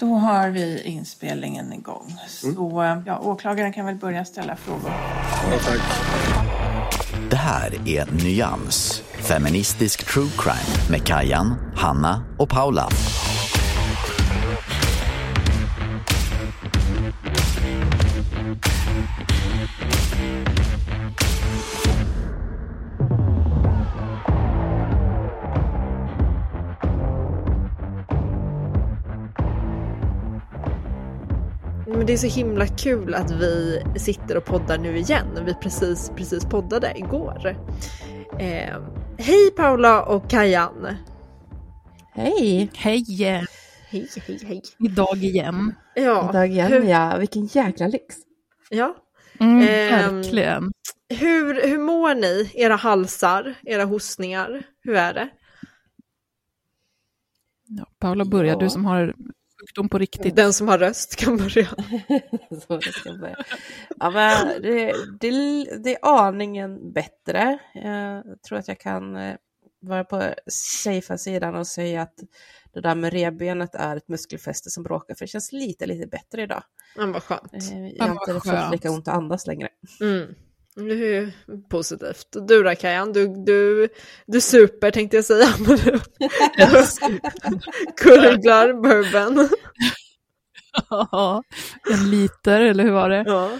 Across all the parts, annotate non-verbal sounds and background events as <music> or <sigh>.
Då har vi inspelningen igång. Så ja, åklagaren kan väl börja ställa frågor. Det här är Nyans, feministisk true crime med Kajan, Hanna och Paula. Men det är så himla kul att vi sitter och poddar nu igen. Vi precis, precis poddade igår. Eh, hej Paula och Kajan! Hej! Hej! Hej, hej, hej. Idag igen. Ja, Idag igen, hur, ja. Vilken jäkla lyx. ja. Mm, Ehm, verkligen. Hur, hur mår ni? Era halsar, era hostningar, hur är det? Ja, Paula, börja. Ja. Du som har sjukdom på riktigt. Den som har röst kan börja. <laughs> Börja. Ja, men det, det, det är aningen bättre. Jag tror att jag kan eh, vara på safea sidan och säga att det där med revbenet är ett muskelfäste som bråkar, för det känns lite, lite bättre idag. Men vad skönt. Eh, Jag Ja, har inte skönt. lika ont att andas längre. Mm. Det är positivt. Du då Kajan, du, du, du super tänkte jag säga. <laughs> Men du <laughs> kurglar bourbon. Ja, en liter, eller hur var det? Ja.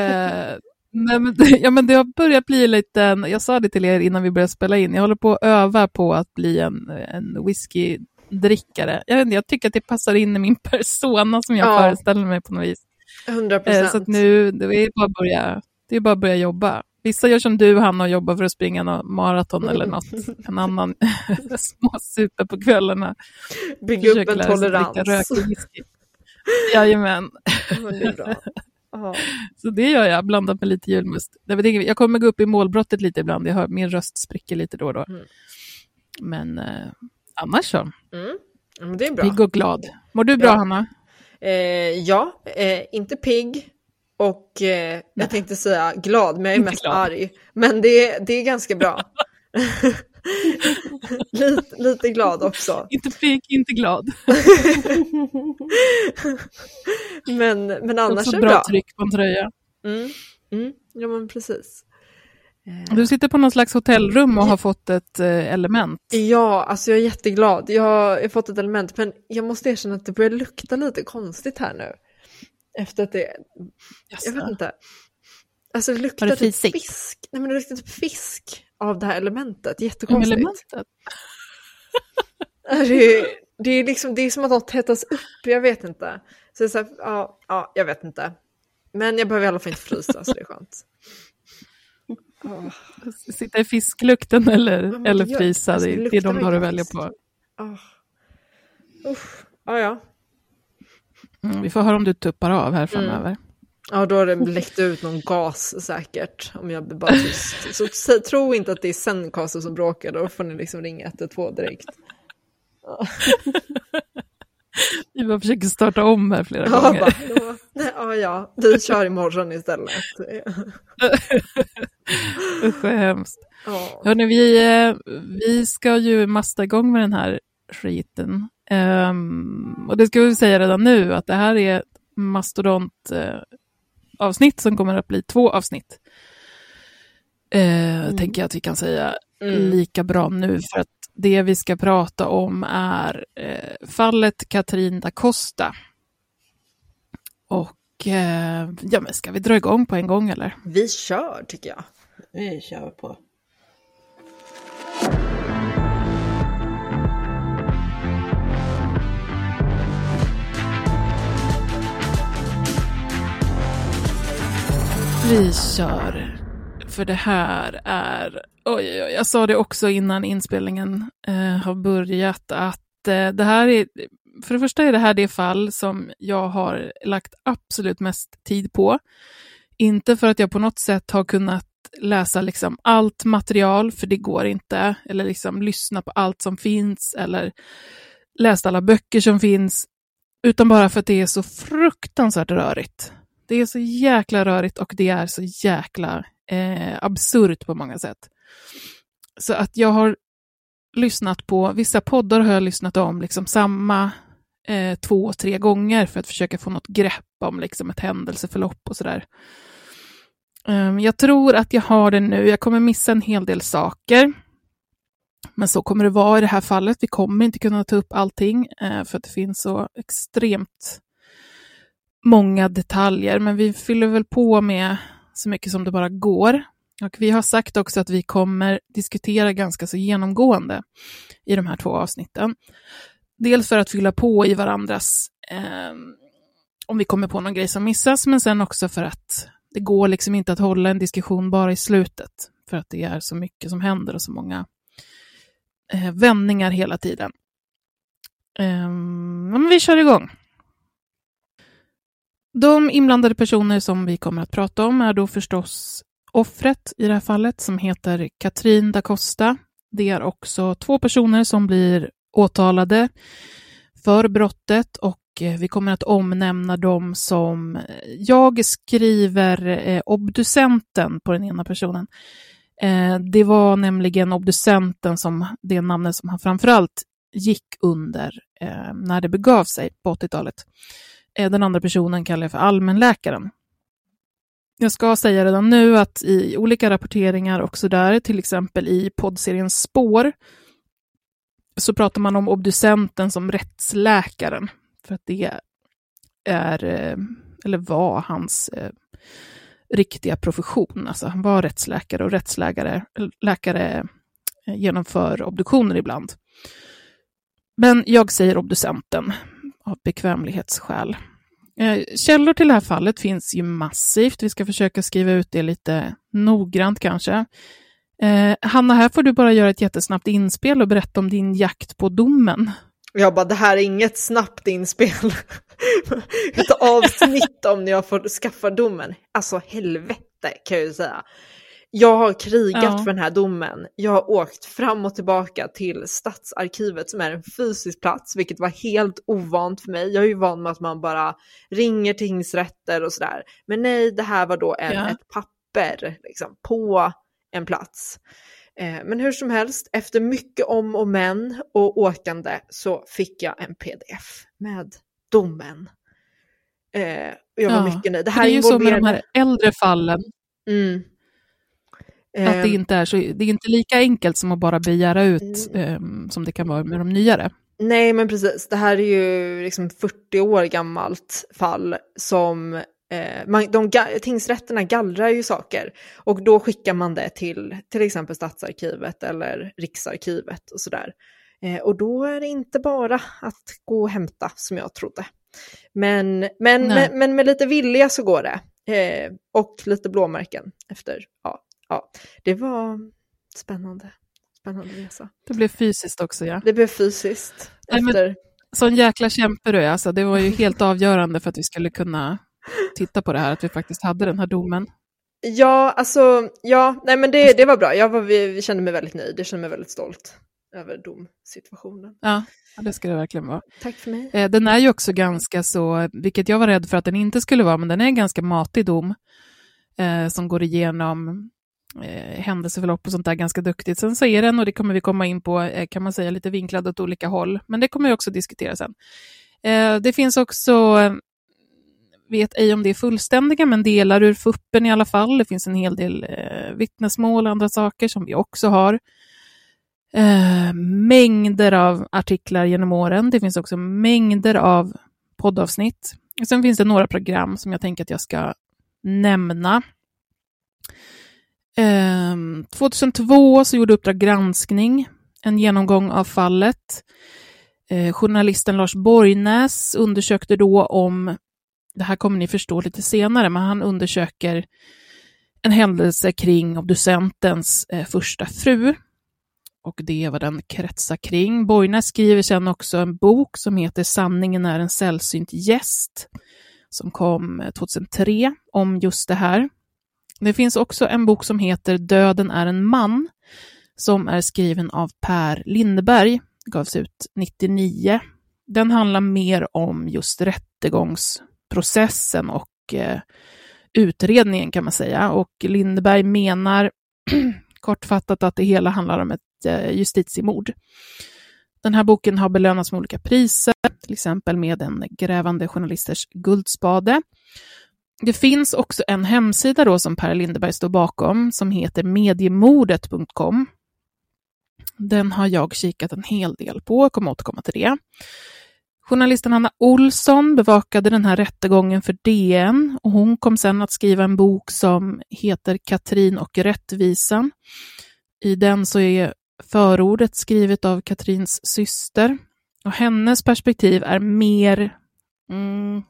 Eh, nej, men, ja, men det har börjat bli lite, jag sa det till er innan vi började spela in, jag håller på att öva på att bli en, en whiskydrickare. Jag, inte, jag tycker att det passar in i min persona som jag Ja. föreställer mig på något vis. 100 Eh, procent. så att nu, det är bara att börja, det är bara att börja jobba. Vissa gör som du, Hanna, och jobbar för att springa någon maraton eller något. En annan <laughs> småsuper på kvällarna. Bygga upp en tolerans. whisky. Jajamän. Men det är bra. Så det gör jag, blandat med lite julmust. Jag, kommer gå upp i målbrottet lite ibland, jag hör, min röst spricker lite då och då. Mm. Men eh, annars så, Mm. Men det är bra. pigg och glad. Mår du bra, Ja. Hanna? Eh, ja, eh, inte pigg och eh, jag tänkte säga glad, men jag är mest glad. arg. Men det, det är ganska bra. <laughs> lite, lite glad också. Inte pigg, inte glad. <laughs> Men, men annars är det bra bra. tryck på en tröja. Mm. Mm. Ja men precis. Eh, Du sitter på någon slags hotellrum och har fått ett eh, element. Ja, alltså jag är jätteglad. Jag har fått ett element, men jag måste erkänna att det börjar lukta lite konstigt här nu. Efter att det, jag vet inte. Alltså det luktar det typ fisk. Nej men det luktar typ fisk av det här elementet. Jättekonstigt. elementet. <laughs> Det är, det, är liksom, det är som att något hettas upp, jag vet inte. Så det är så här, ja, ja, jag vet inte. Men jag behöver i alla fall inte frysa, så det är skönt. Oh. <laughs> Sitta i fisklukten eller, men eller frysa, alltså, det, det det är de du har att välja på. Oh. Uff. Ja, ja. Mm, vi får höra om du tuppar av här framöver. Ja, då har det läckt ut någon gas säkert. Om jag blir bara tyst. Så tro inte att det är Zencaster som bråkar, då får ni liksom ringa 112 direkt. <laughs> Vi bara försöker starta om här flera Ja, gånger. bara, nej, ja, ja, vi kör imorgon istället. <laughs> Usch vad hemskt. Ja. Hörrni, vi, eh, vi ska ju masta igång med den här skiten. Ehm, och det ska vi säga redan nu att det här är ett mastodont eh, avsnitt som kommer att bli två avsnitt. Eh, Tänker jag att vi kan säga Mm. lika bra nu för att det vi ska prata om är eh, fallet Katrin da Costa. Och ja, men ska vi dra igång på en gång eller? Vi kör tycker jag. Vi kör på. Vi kör. För det här är, oj, oj, jag sa det också innan inspelningen eh, har börjat, att eh, det här är, för det första är det här det fall som jag har lagt absolut mest tid på. Inte för att jag på något sätt har kunnat läsa liksom allt material, för det går inte, eller liksom lyssna på allt som finns, eller läst alla böcker som finns, utan bara för att det är så fruktansvärt rörigt. Det är så jäkla rörigt och det är så jäkla eh, absurt på många sätt. Så att jag har lyssnat på, vissa poddar har jag lyssnat om liksom samma eh, två, tre gånger för att försöka få något grepp om liksom ett händelseförlopp och sådär. Um, jag tror att jag har det nu, jag kommer missa en hel del saker. Men så kommer det vara i det här fallet. Vi kommer inte kunna ta upp allting eh, för att det finns så extremt många detaljer, men vi fyller väl på med så mycket som det bara går. Och vi har sagt också att vi kommer diskutera ganska så genomgående i de här två avsnitten. Dels för att fylla på i varandras, eh, om vi kommer på någon grej som missas, men sen också för att det går liksom inte att hålla en diskussion bara i slutet, för att det är så mycket som händer och så många eh, vändningar hela tiden. Eh, men vi kör igång. De inblandade personer som vi kommer att prata om är då förstås offret i det här fallet som heter Katrin da Costa. Det är också två personer som blir åtalade för brottet och eh, vi kommer att omnämna dem som, eh, jag skriver eh, obducenten på den ena personen. Eh, det var nämligen obducenten som, det namnet som han framförallt gick under eh, när det begav sig på 80-talet. Eh, den andra personen kallar jag för allmänläkaren. Jag ska säga redan nu att i olika rapporteringar också där, till exempel i poddserien Spår, så pratar man om obducenten som rättsläkaren. För att det är, eh, eller var hans eh, riktiga profession. Alltså han var rättsläkare och rättsläkare läkare genomför obduktioner ibland. Men jag säger obducenten av bekvämlighetsskäl. Eh, källor till det här fallet finns ju massivt. Vi ska försöka skriva ut det lite noggrant kanske. Eh, Hanna, här får du bara göra ett jättesnabbt inspel och berätta om din jakt på domen. Jag bara, det här är inget snabbt inspel. <laughs> Ett avsnitt om när jag får skaffa domen. Alltså helvete kan jag ju säga. Jag har krigat Ja. för den här domen. Jag har åkt fram och tillbaka till Stadsarkivet som är en fysisk plats, vilket var helt ovant för mig. Jag är ju van med att man bara ringer till tingsrätter och sådär. Men nej, det här var då en, Ja. ett papper liksom, på en plats. Eh, Men hur som helst, efter mycket om och men och åkande så fick jag en pdf med domen. Eh, och jag var Ja, mycket nöjd. Det Det, här är ju så med de här äldre fallen, Mm. Att det Eh, inte är så, det är inte lika enkelt som att bara begära ut Mm. eh, som det kan vara med de nyare. Nej, men precis. Det här är ju liksom 40 år gammalt fall som eh, man, de, tingsrätterna gallrar ju saker och då skickar man det till till exempel Stadsarkivet eller Riksarkivet och sådär. Eh, och då är det inte bara att gå och hämta som jag trodde. Men, men, men, men med lite vilja så går det. Eh, och lite blåmärken efter ja, ja, det var spännande. Spännande resa. Det blev fysiskt också ja. Det blev fysiskt. Nej, men- efter... Sån jäkla kämpe du är, alltså. Det var ju helt avgörande för att vi skulle kunna titta på det här, att vi faktiskt hade den här domen. Ja, alltså, ja, nej men det, det var bra. Jag var, vi, vi kände mig väldigt nöjd. Jag kände mig väldigt stolt över domsituationen. Ja, det ska det verkligen vara. Tack för mig. Eh, Den är ju också ganska så, vilket jag var rädd för att den inte skulle vara, men den är en ganska matig dom eh, som går igenom eh, händelseförlopp och sånt där ganska duktigt. Sen så är den, och det kommer vi komma in på, eh, kan man säga lite vinklad åt olika håll, men det kommer vi också diskutera sen. Eh, det finns också, eh, vet ej om det är fullständiga, men delar ur fuppen i alla fall. Det finns en hel del eh, vittnesmål och andra saker som vi också har. Eh, mängder av artiklar genom åren. Det finns också mängder av poddavsnitt. Sen finns det några program som jag tänker att jag ska nämna. Ehm, 2002 så gjorde Uppdrag granskning en genomgång av fallet. Eh, journalisten Lars Borgnäs undersökte då om, det här kommer ni förstå lite senare, men han undersöker en händelse kring obducentens eh, första fru och det är vad den kretsar kring. Borgnäs skriver sen också en bok som heter Sanningen är en sällsynt gäst, som kom eh, 2003 om just det här. Det finns också en bok som heter Döden är en man, som är skriven av Per Lindeberg, gavs ut 99. Den handlar mer om just rättegångsprocessen och eh, utredningen kan man säga. Och Lindeberg menar <clears throat> kortfattat att det hela handlar om ett eh, justitiemord. Den här boken har belönats med olika priser, till exempel med en grävande journalisters guldspade. Det finns också en hemsida då som Per Lindeberg står bakom som heter mediemordet.com. Den har jag kikat en hel del på, jag kommer återkomma till det. Journalisten Anna Olsson bevakade den här rättegången för DN och hon kom sen att skriva en bok som heter Katrin och rättvisan. I den så är förordet skrivet av Katrins syster och hennes perspektiv är mer mm,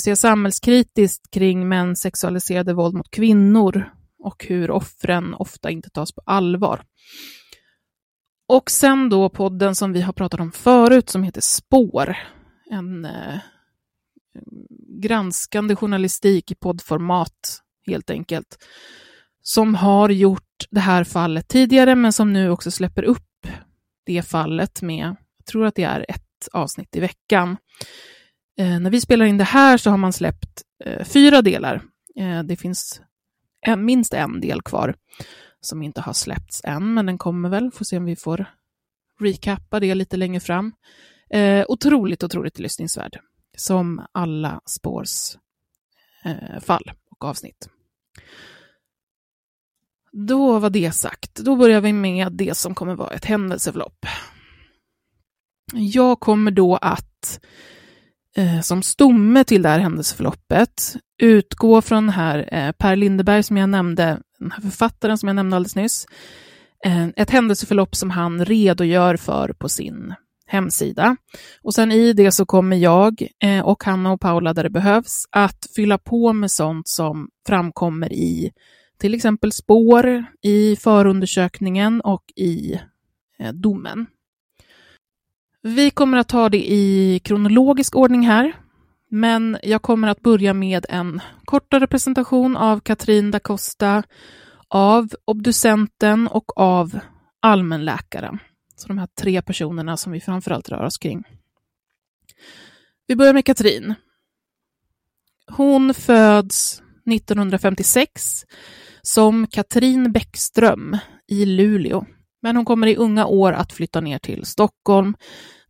ska säga, samhällskritiskt kring mäns sexualiserade våld mot kvinnor och hur offren ofta inte tas på allvar. Och sen då podden som vi har pratat om förut som heter Spår. En eh, granskande journalistik i poddformat helt enkelt. Som har gjort det här fallet tidigare men som nu också släpper upp det fallet med, jag tror att det är ett avsnitt i veckan. Eh, när vi spelar in det här så har man släppt eh, fyra delar. Eh, det finns en, minst en del kvar som inte har släppts än, men den kommer väl. Får se om vi får recappa det lite längre fram. Eh, otroligt, otroligt lyssningsvärd. Som alla spårs eh, fall och avsnitt. Då var det sagt. Då börjar vi med det som kommer vara ett händelseförlopp. Jag kommer då att eh, Eh, som stomme till det här händelseförloppet utgå från den här eh, Per Lindeberg som jag nämnde, den här författaren som jag nämnde alldeles nyss. Eh, ett händelseförlopp som han redogör för på sin hemsida. Och sen i det så kommer jag och Hanna och Paula där det behövs att fylla på med sånt som framkommer i till exempel spår, i förundersökningen och i domen. Vi kommer att ta det i kronologisk ordning här, men jag kommer att börja med en kortare presentation av Katrin da Costa, av obducenten och av allmänläkaren. Så de här tre personerna som vi framförallt rör oss kring. Vi börjar med Katrin. Hon föds 1956 som Katrin Bäckström i Luleå. Men hon kommer i unga år att flytta ner till Stockholm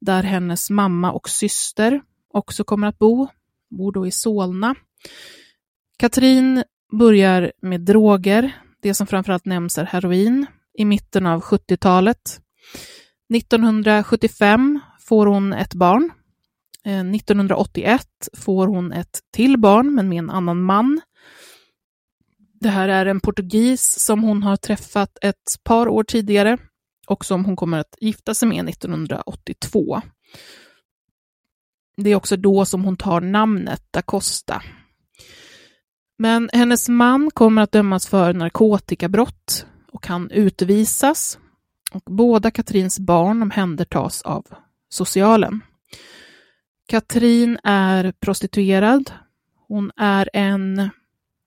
där hennes mamma och syster också kommer att bo, bor då i Solna. Katrin börjar med droger, det som framförallt nämns är heroin, i mitten av 70-talet. 1975 får hon ett barn. Eh, 1981 får hon ett till barn, men med en annan man. Det här är en portugis som hon har träffat ett par år tidigare och som hon kommer att gifta sig med 1982. Det är också då som hon tar namnet da Costa. Men hennes man kommer att dömas för narkotikabrott och kan utvisas. Och båda Katrins barn omhändertas av socialen. Katrin är prostituerad. Hon är en,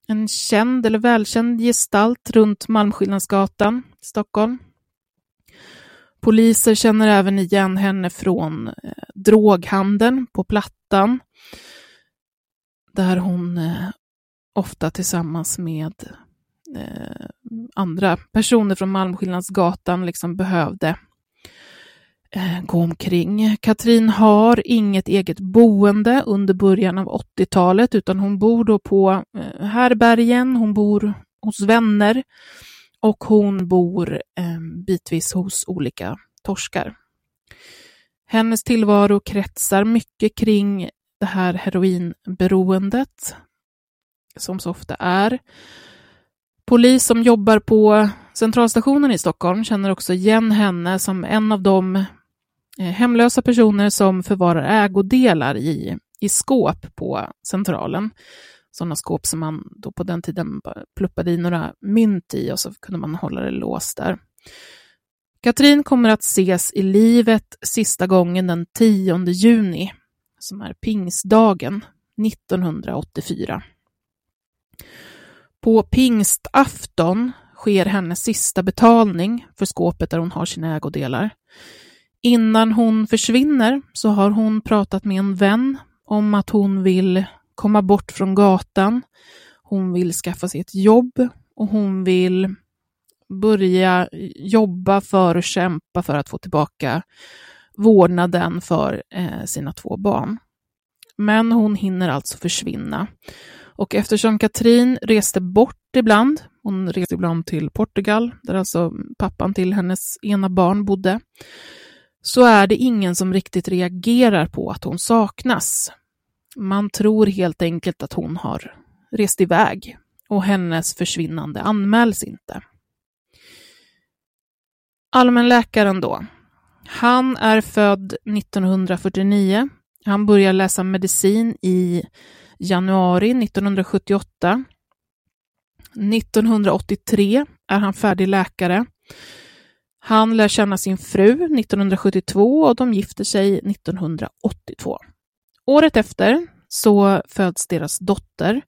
en känd eller välkänd gestalt runt Malmskillnadsgatan i Stockholm. Poliser känner även igen henne från eh, droghandeln på Plattan, där hon eh, ofta tillsammans med eh, andra personer från Malmskillnadsgatan liksom behövde eh, gå omkring. Katrin har inget eget boende under början av 80-talet, utan hon bor då på eh, härbergen, hon bor hos vänner och hon bor eh, bitvis hos olika torskar. Hennes tillvaro kretsar mycket kring det här heroinberoendet, som så ofta är. Polis som jobbar på centralstationen i Stockholm känner också igen henne som en av de eh, hemlösa personer som förvarar ägodelar i, i skåp på centralen. Sådana skåp som man då på den tiden pluppade i några mynt i och så kunde man hålla det låst där. Katrin kommer att ses i livet sista gången den 10 juni, som är pingstdagen 1984. På pingstafton sker hennes sista betalning för skåpet där hon har sina ägodelar. Innan hon försvinner så har hon pratat med en vän om att hon vill komma bort från gatan. Hon vill skaffa sig ett jobb och hon vill börja jobba för och kämpa för att få tillbaka vårdnaden för eh, sina två barn. Men hon hinner alltså försvinna. Och eftersom Katrin reste bort ibland, hon reste ibland till Portugal, där alltså pappan till hennes ena barn bodde, så är det ingen som riktigt reagerar på att hon saknas. Man tror helt enkelt att hon har rest iväg och hennes försvinnande anmäls inte. Allmänläkaren då. Han är född 1949. Han börjar läsa medicin i januari 1978. 1983 är han färdig läkare. Han lär känna sin fru 1972 och de gifter sig 1982. Året efter så föds deras dotter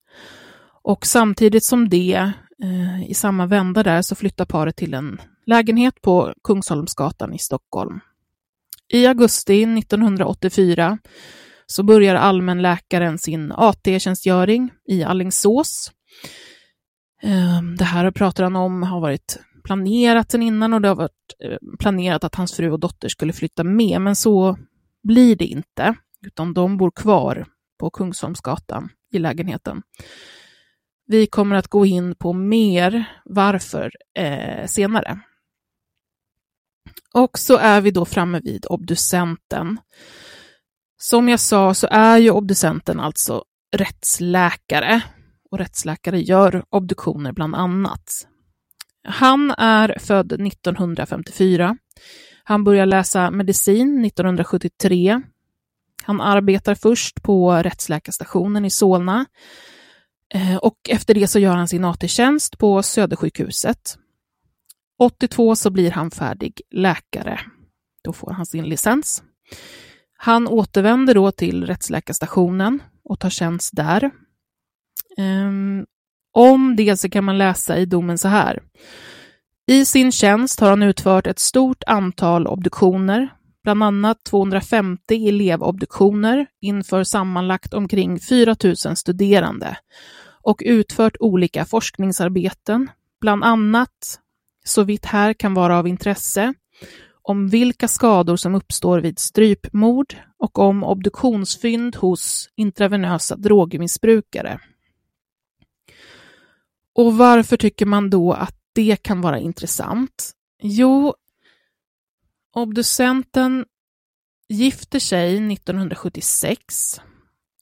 och samtidigt som det, eh, i samma vända där, så flyttar paret till en lägenhet på Kungsholmsgatan i Stockholm. I augusti 1984 så börjar allmänläkaren sin AT-tjänstgöring i Allingsås. Eh, det här pratar han om har varit planerat sedan innan och det har varit eh, planerat att hans fru och dotter skulle flytta med, men så blir det inte, utan de bor kvar på Kungsholmsgatan i lägenheten. Vi kommer att gå in på mer varför eh, senare. Och så är vi då framme vid obducenten. Som jag sa så är ju obducenten alltså rättsläkare och rättsläkare gör obduktioner bland annat. Han är född 1954. Han börjar läsa medicin 1973. Han arbetar först på rättsläkarstationen i Solna eh, och efter det så gör han sin AT-tjänst på Södersjukhuset. 82 så blir han färdig läkare. Då får han sin licens. Han återvänder då till rättsläkarstationen och tar tjänst där. Ehm, om det så kan man läsa i domen så här. I sin tjänst har han utfört ett stort antal obduktioner, bland annat 250 elevobduktioner inför sammanlagt omkring 4 000 studerande och utfört olika forskningsarbeten, bland annat, så vitt här kan vara av intresse, om vilka skador som uppstår vid strypmord och om obduktionsfynd hos intravenösa drogmissbrukare. Och varför tycker man då att det kan vara intressant? Jo, obducenten gifter sig 1976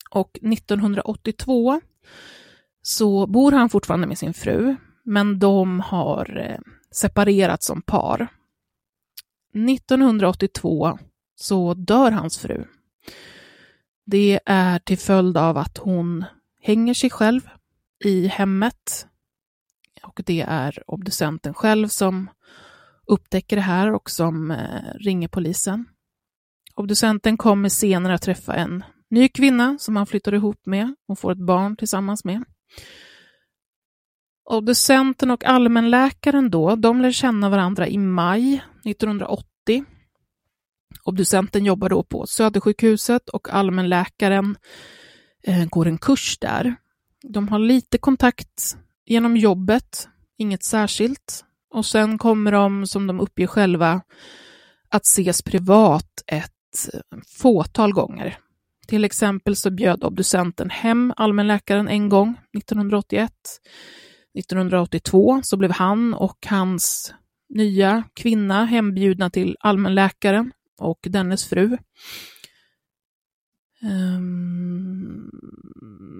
och 1982 så bor han fortfarande med sin fru, men de har eh, separerat som par. 1982 så dör hans fru. Det är till följd av att hon hänger sig själv i hemmet. Och det är obducenten själv som upptäcker det här och som eh, ringer polisen. Obducenten kommer senare att träffa en ny kvinna som han flyttar ihop med och får ett barn tillsammans med. Obducenten och allmänläkaren då, de lär känna varandra i maj 1980. Obducenten jobbar då på Södersjukhuset och allmänläkaren eh, går en kurs där. De har lite kontakt genom jobbet, inget särskilt. Och sen kommer de, som de uppger själva, att ses privat ett fåtal gånger. Till exempel så bjöd obducenten hem allmänläkaren en gång, 1981. 1982 så blev han och hans nya kvinna hembjudna till allmänläkaren och dennes fru. Um,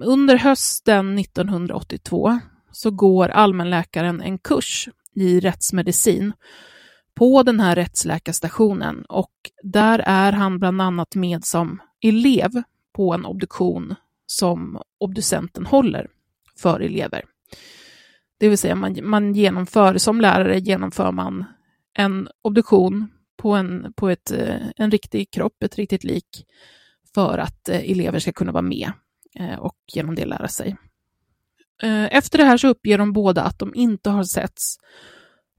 under hösten 1982 så går allmänläkaren en kurs i rättsmedicin på den här rättsläkarstationen och där är han bland annat med som elev på en obduktion som obducenten håller för elever. Det vill säga man, man genomför, som lärare genomför man en obduktion på, en, på ett, eh, en riktig kropp, ett riktigt lik, för att eh, elever ska kunna vara med eh, och genom det lära sig. Eh, efter det här så uppger de båda att de inte har setts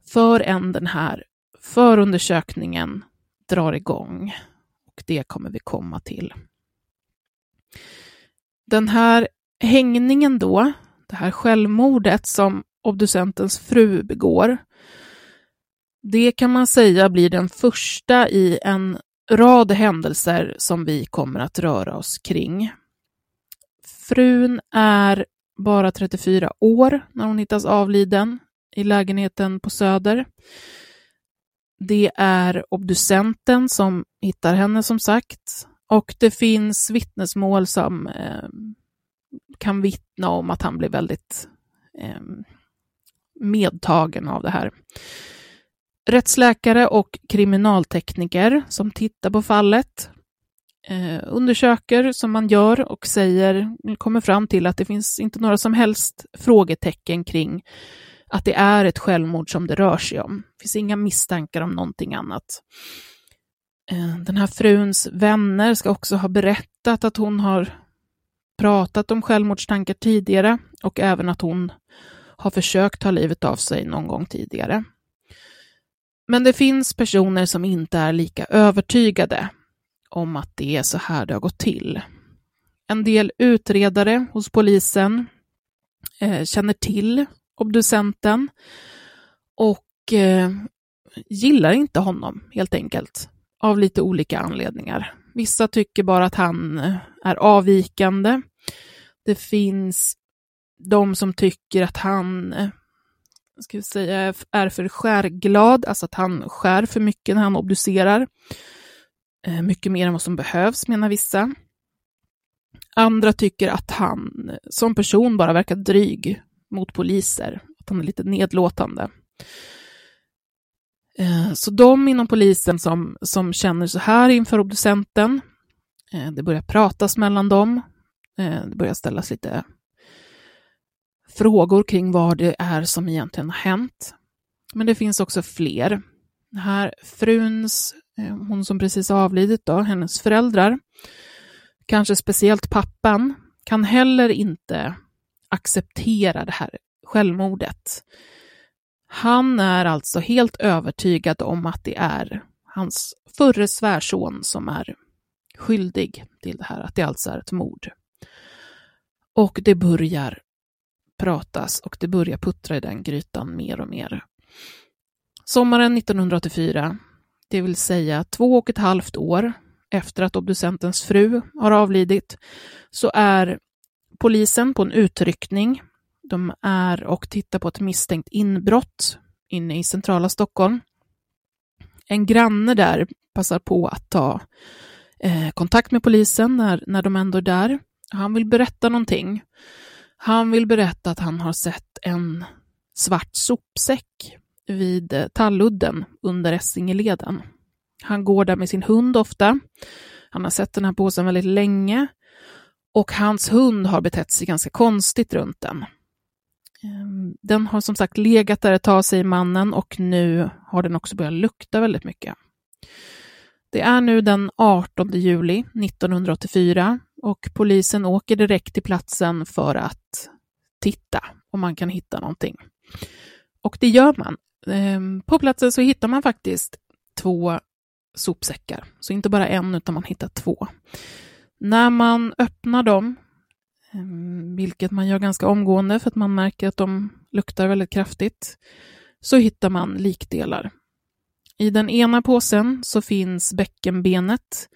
förrän den här förundersökningen drar igång. Och det kommer vi komma till. Den här hängningen då, det här självmordet som obducentens fru begår, det kan man säga blir den första i en rad händelser som vi kommer att röra oss kring. Frun är bara 34 år när hon hittas avliden i lägenheten på Söder. Det är obducenten som hittar henne som sagt och det finns vittnesmål som eh, kan vittna om att han blev väldigt eh, medtagen av det här. Rättsläkare och kriminaltekniker som tittar på fallet eh, undersöker som man gör och säger, kommer fram till att det finns inte några som helst frågetecken kring att det är ett självmord som det rör sig om. Det finns inga misstankar om någonting annat. Eh, den här fruns vänner ska också ha berättat att hon har pratat om självmordstankar tidigare och även att hon har försökt ta livet av sig någon gång tidigare. Men det finns personer som inte är lika övertygade om att det är så här det har gått till. En del utredare hos polisen eh, känner till obducenten och eh, gillar inte honom helt enkelt av lite olika anledningar. Vissa tycker bara att han eh, är avvikande. Det finns de som tycker att han eh, ska vi säga, är för skärglad, alltså att han skär för mycket när han obducerar. Eh, mycket mer än vad som behövs, menar vissa. Andra tycker att han som person bara verkar dryg mot poliser, att han är lite nedlåtande. Eh, så de inom polisen som, som känner så här inför obducenten, eh, det börjar pratas mellan dem, det börjar ställas lite frågor kring vad det är som egentligen har hänt. Men det finns också fler. Den här fruns, Eh, hon som precis avlidit då, hennes föräldrar, kanske speciellt pappan, kan heller inte acceptera det här självmordet. Han är alltså helt övertygad om att det är hans förre svärson som är skyldig till det här, att det alltså är ett mord. Och det börjar pratas och det börjar puttra i den grytan mer och mer. Sommaren 1984, det vill säga två och ett halvt år efter att obducentens fru har avlidit, så är polisen på en utryckning. De är och tittar på ett misstänkt inbrott inne i centrala Stockholm. En granne där passar på att ta eh, kontakt med polisen när, när de ändå är där. Han vill berätta någonting han vill berätta att han har sett en svart sopsäck vid eh, Talludden under Essingeleden. Han går där med sin hund ofta. Han har sett den här påsen väldigt länge och hans hund har betett sig ganska konstigt runt den. Ehm, den har som sagt legat där ett tag, säger mannen, och nu har den också börjat lukta väldigt mycket. Det är nu den 18 juli 1984 och polisen åker direkt till platsen för att titta om man kan hitta någonting. Och det gör man. Ehm, på platsen så hittar man faktiskt två sopsäckar, så inte bara en utan man hittar två. När man öppnar dem, ehm, vilket man gör ganska omgående för att man märker att de luktar väldigt kraftigt, så hittar man likdelar. I den ena påsen så finns bäckenbenet,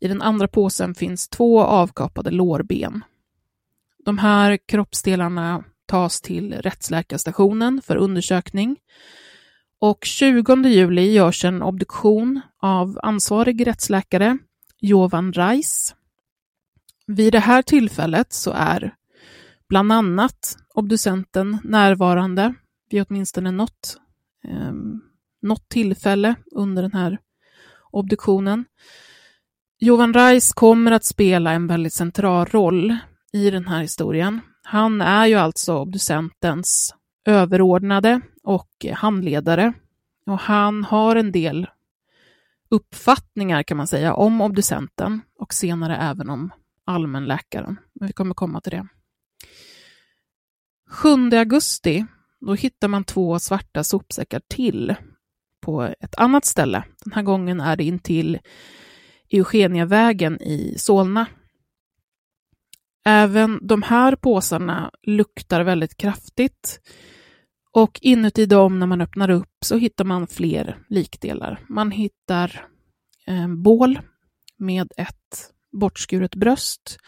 i den andra påsen finns två avkapade lårben. De här kroppsdelarna tas till rättsläkarstationen för undersökning och 20 juli görs en obduktion av ansvarig rättsläkare, Jovan Reis. Vid det här tillfället så är bland annat obducenten närvarande vid åtminstone något, eh, något tillfälle under den här obduktionen. Jovan Reis kommer att spela en väldigt central roll i den här historien. Han är ju alltså obducentens överordnade och handledare. Och han har en del uppfattningar kan man säga om obducenten och senare även om allmänläkaren. Men vi kommer komma till det. 7 augusti, då hittar man två svarta sopsäckar till på ett annat ställe. Den här gången är det intill Eugeniavägen i Solna. Även de här påsarna luktar väldigt kraftigt och inuti dem, när man öppnar upp, så hittar man fler likdelar. Man hittar en bål med ett bortskuret bröst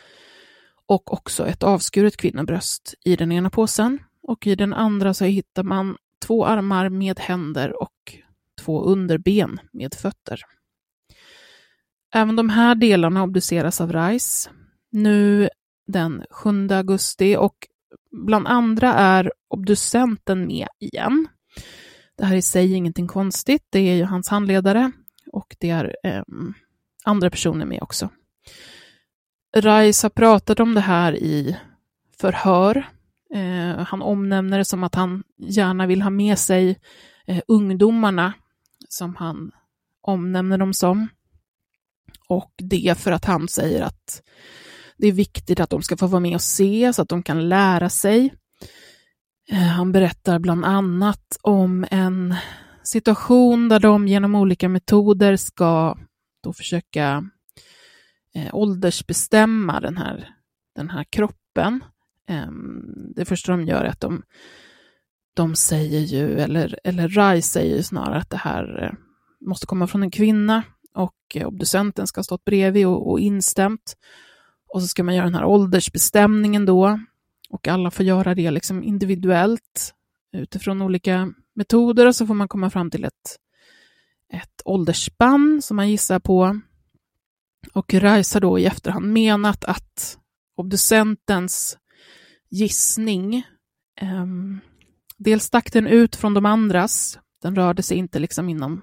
och också ett avskuret kvinnobröst i den ena påsen. Och i den andra så hittar man två armar med händer och två underben med fötter. Även de här delarna obduceras av Rice nu den 7 augusti och bland andra är obducenten med igen. Det här i sig är ingenting konstigt, det är ju hans handledare och det är eh, andra personer med också. Raisa har pratat om det här i förhör. Eh, han omnämner det som att han gärna vill ha med sig eh, ungdomarna, som han omnämner dem som. Och det för att han säger att det är viktigt att de ska få vara med och se så att de kan lära sig. Eh, han berättar bland annat om en situation där de genom olika metoder ska då försöka eh, åldersbestämma den här, den här kroppen. Eh, det första de gör är att de, de säger ju, eller, eller Rai säger ju snarare att det här eh, måste komma från en kvinna och eh, obducenten ska ha stått bredvid och, och instämt. Och så ska man göra den här åldersbestämningen då. Och alla får göra det liksom individuellt utifrån olika metoder och så får man komma fram till ett, ett åldersspann som man gissar på. Och Rice har då i efterhand menat att obducentens gissning, eh, dels stack den ut från de andras, den rörde sig inte liksom inom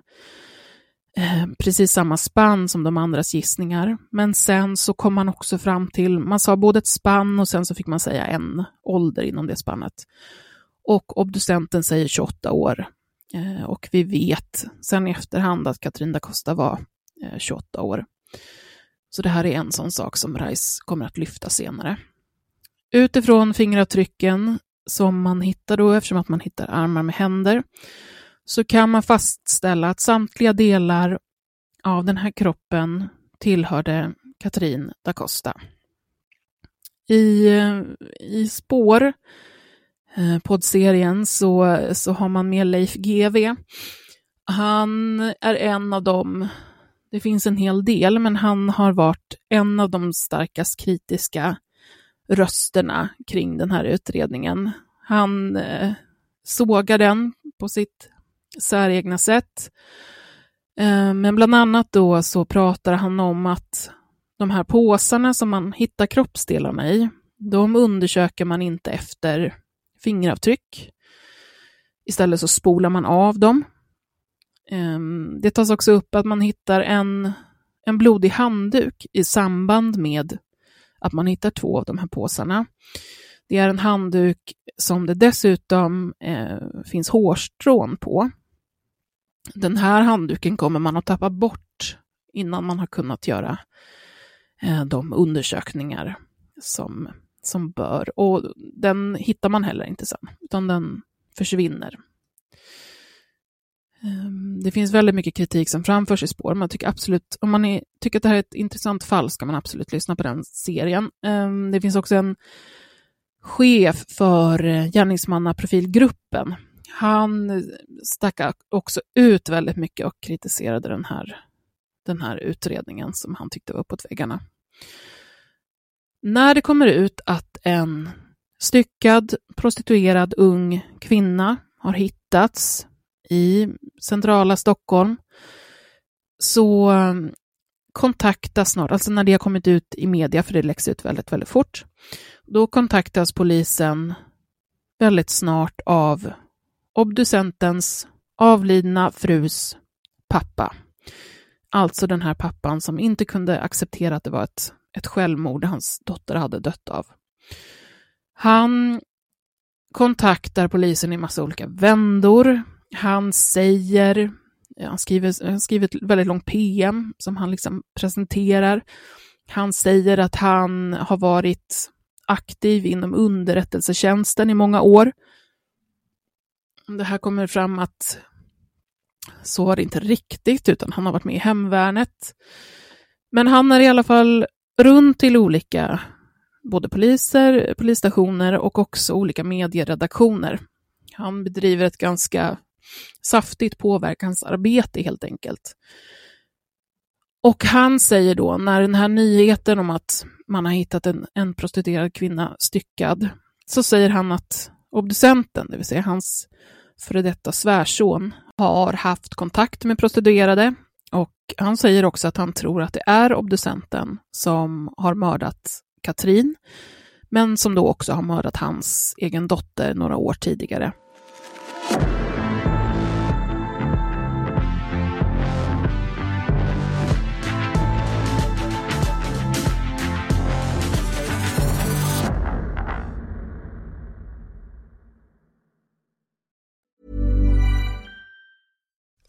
Eh, precis samma spann som de andras gissningar. Men sen så kom man också fram till, man sa både ett spann och sen så fick man säga en ålder inom det spannet. Och obducenten säger 28 år. Eh, och vi vet sen i efterhand att Katrin da Costa var eh, 28 år. Så det här är en sån sak som Rice kommer att lyfta senare. Utifrån fingeravtrycken som man hittar då, eftersom att man hittar armar med händer, så kan man fastställa att samtliga delar av den här kroppen tillhörde Katrin da Costa. I, eh, i spår, eh, poddserien, så, så har man med Leif GV. Han är en av dem, det finns en hel del, men han har varit en av de starkast kritiska rösterna kring den här utredningen. Han eh, sågar den på sitt säregna sätt. Eh, men bland annat då så pratar han om att de här påsarna som man hittar kroppsdelarna i, de undersöker man inte efter fingeravtryck. Istället så spolar man av dem. Ehm, det tas också upp att man hittar en, en blodig handduk i samband med att man hittar två av de här påsarna. Det är en handduk som det dessutom eh, finns hårstrån på. Den här handduken kommer man att tappa bort innan man har kunnat göra eh, de undersökningar som, som bör. Och den hittar man heller inte sen, utan den försvinner. Ehm, det finns väldigt mycket kritik som framförs i spår. Man tycker absolut, om man är, tycker att det här är ett intressant fall ska man absolut lyssna på den serien. Ehm, det finns också en chef för eh, gärningsmannaprofilgruppen. Han stack också ut väldigt mycket och kritiserade den här, den här utredningen som han tyckte var uppåt väggarna. När det kommer ut att en styckad, prostituerad ung kvinna har hittats i centrala Stockholm så um, kontaktas snart, alltså när det har kommit ut i media, för det läggs ut väldigt, väldigt fort, då kontaktas polisen väldigt snart av obducentens avlidna frus pappa. Alltså den här pappan som inte kunde acceptera att det var ett, ett självmord hans dotter hade dött av. Han kontaktar polisen i massa olika vändor. Han säger, han skriver, han skriver ett väldigt långt PM som han liksom presenterar. Han säger att han har varit aktiv inom underrättelsetjänsten i många år. Det här kommer fram att så var det inte riktigt, utan han har varit med i hemvärnet. Men han är i alla fall runt till olika, både poliser, polisstationer och också olika medieredaktioner. Han bedriver ett ganska saftigt påverkansarbete helt enkelt. Och han säger då, när den här nyheten om att man har hittat en, en prostituerad kvinna styckad, så säger han att obducenten, det vill säga hans före detta svärson, har haft kontakt med prostituerade och han säger också att han tror att det är obducenten som har mördat Katrin, men som då också har mördat hans egen dotter några år tidigare.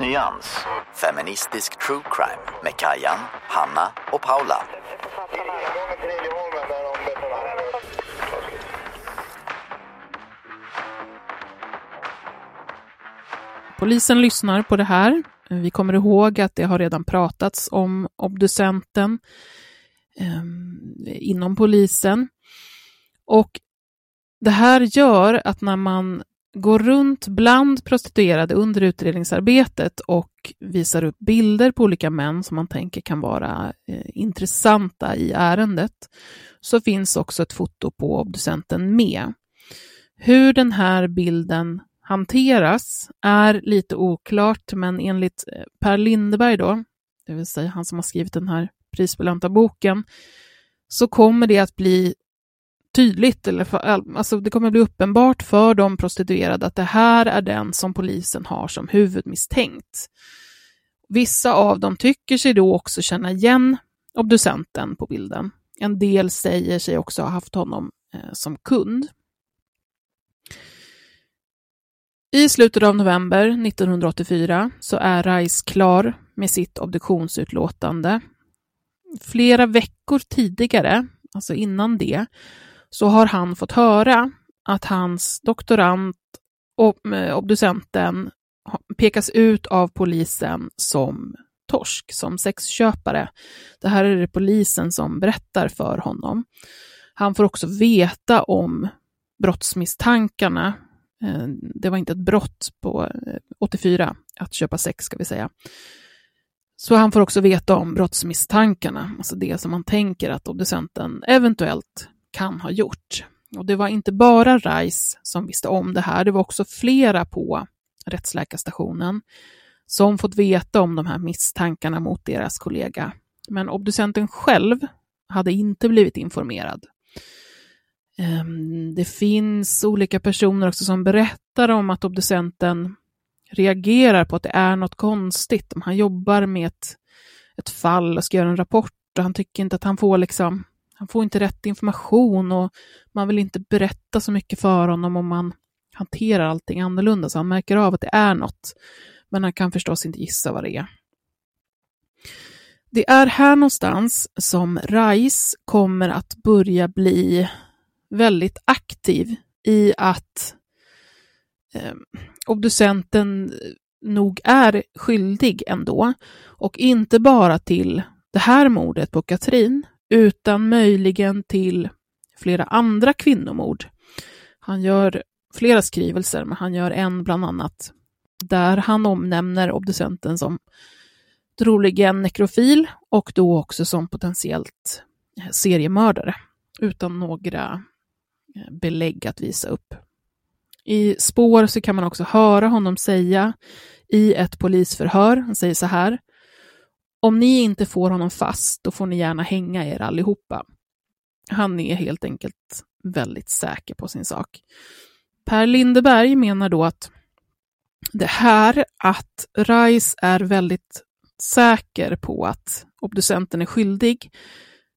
Nyans, feministisk true crime med Kajan, Hanna och Paula. Polisen lyssnar på det här. Vi kommer ihåg att det har redan pratats om obducenten eh, inom polisen. Och det här gör att när man går runt bland prostituerade under utredningsarbetet och visar upp bilder på olika män som man tänker kan vara eh, intressanta i ärendet, så finns också ett foto på obducenten med. Hur den här bilden hanteras är lite oklart, men enligt eh, Per Lindeberg då, det vill säga han som har skrivit den här prisbelönta boken, så kommer det att bli tydligt, eller för, alltså det kommer bli uppenbart för de prostituerade att det här är den som polisen har som huvudmisstänkt. Vissa av dem tycker sig då också känna igen obducenten på bilden. En del säger sig också ha haft honom eh, som kund. I slutet av november 1984 så är Rice klar med sitt obduktionsutlåtande. Flera veckor tidigare, alltså innan det, så har han fått höra att hans doktorand, och eh, obducenten, pekas ut av polisen som torsk, som sexköpare. Det här är det polisen som berättar för honom. Han får också veta om brottsmisstankarna. Eh, det var inte ett brott på eh, 84 att köpa sex, ska vi säga. Så han får också veta om brottsmisstankarna, alltså det som man tänker att obducenten eventuellt kan ha gjort. Och det var inte bara Rice som visste om det här, det var också flera på rättsläkarstationen som fått veta om de här misstankarna mot deras kollega. Men obducenten själv hade inte blivit informerad. Ehm, det finns olika personer också som berättar om att obducenten reagerar på att det är något konstigt. Om han jobbar med ett, ett fall och ska göra en rapport och han tycker inte att han får liksom, han får inte rätt information och man vill inte berätta så mycket för honom om man hanterar allting annorlunda, så han märker av att det är något. Men han kan förstås inte gissa vad det är. Det är här någonstans som Rice kommer att börja bli väldigt aktiv i att eh, obducenten nog är skyldig ändå. Och inte bara till det här mordet på Katrin, utan möjligen till flera andra kvinnomord. Han gör flera skrivelser, men han gör en bland annat där han omnämner obducenten som troligen nekrofil och då också som potentiellt seriemördare utan några eh, belägg att visa upp. I spår så kan man också höra honom säga i ett polisförhör, han säger så här, om ni inte får honom fast, då får ni gärna hänga er allihopa. Han är helt enkelt väldigt säker på sin sak. Per Lindeberg menar då att det här att Rice är väldigt säker på att obducenten är skyldig,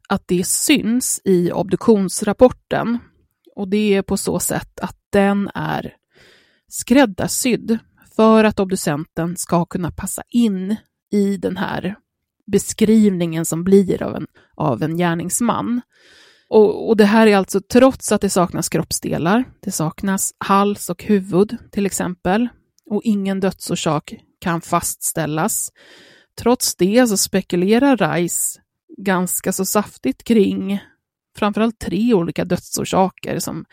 att det syns i obduktionsrapporten. Och det är på så sätt att den är skräddarsydd för att obducenten ska kunna passa in i den här beskrivningen som blir av en, av en gärningsman. Och, och, det här är alltså trots att det saknas kroppsdelar. Det saknas hals och huvud till exempel. Och ingen dödsorsak kan fastställas. Trots det så spekulerar Rice ganska så saftigt kring framförallt tre olika dödsorsaker som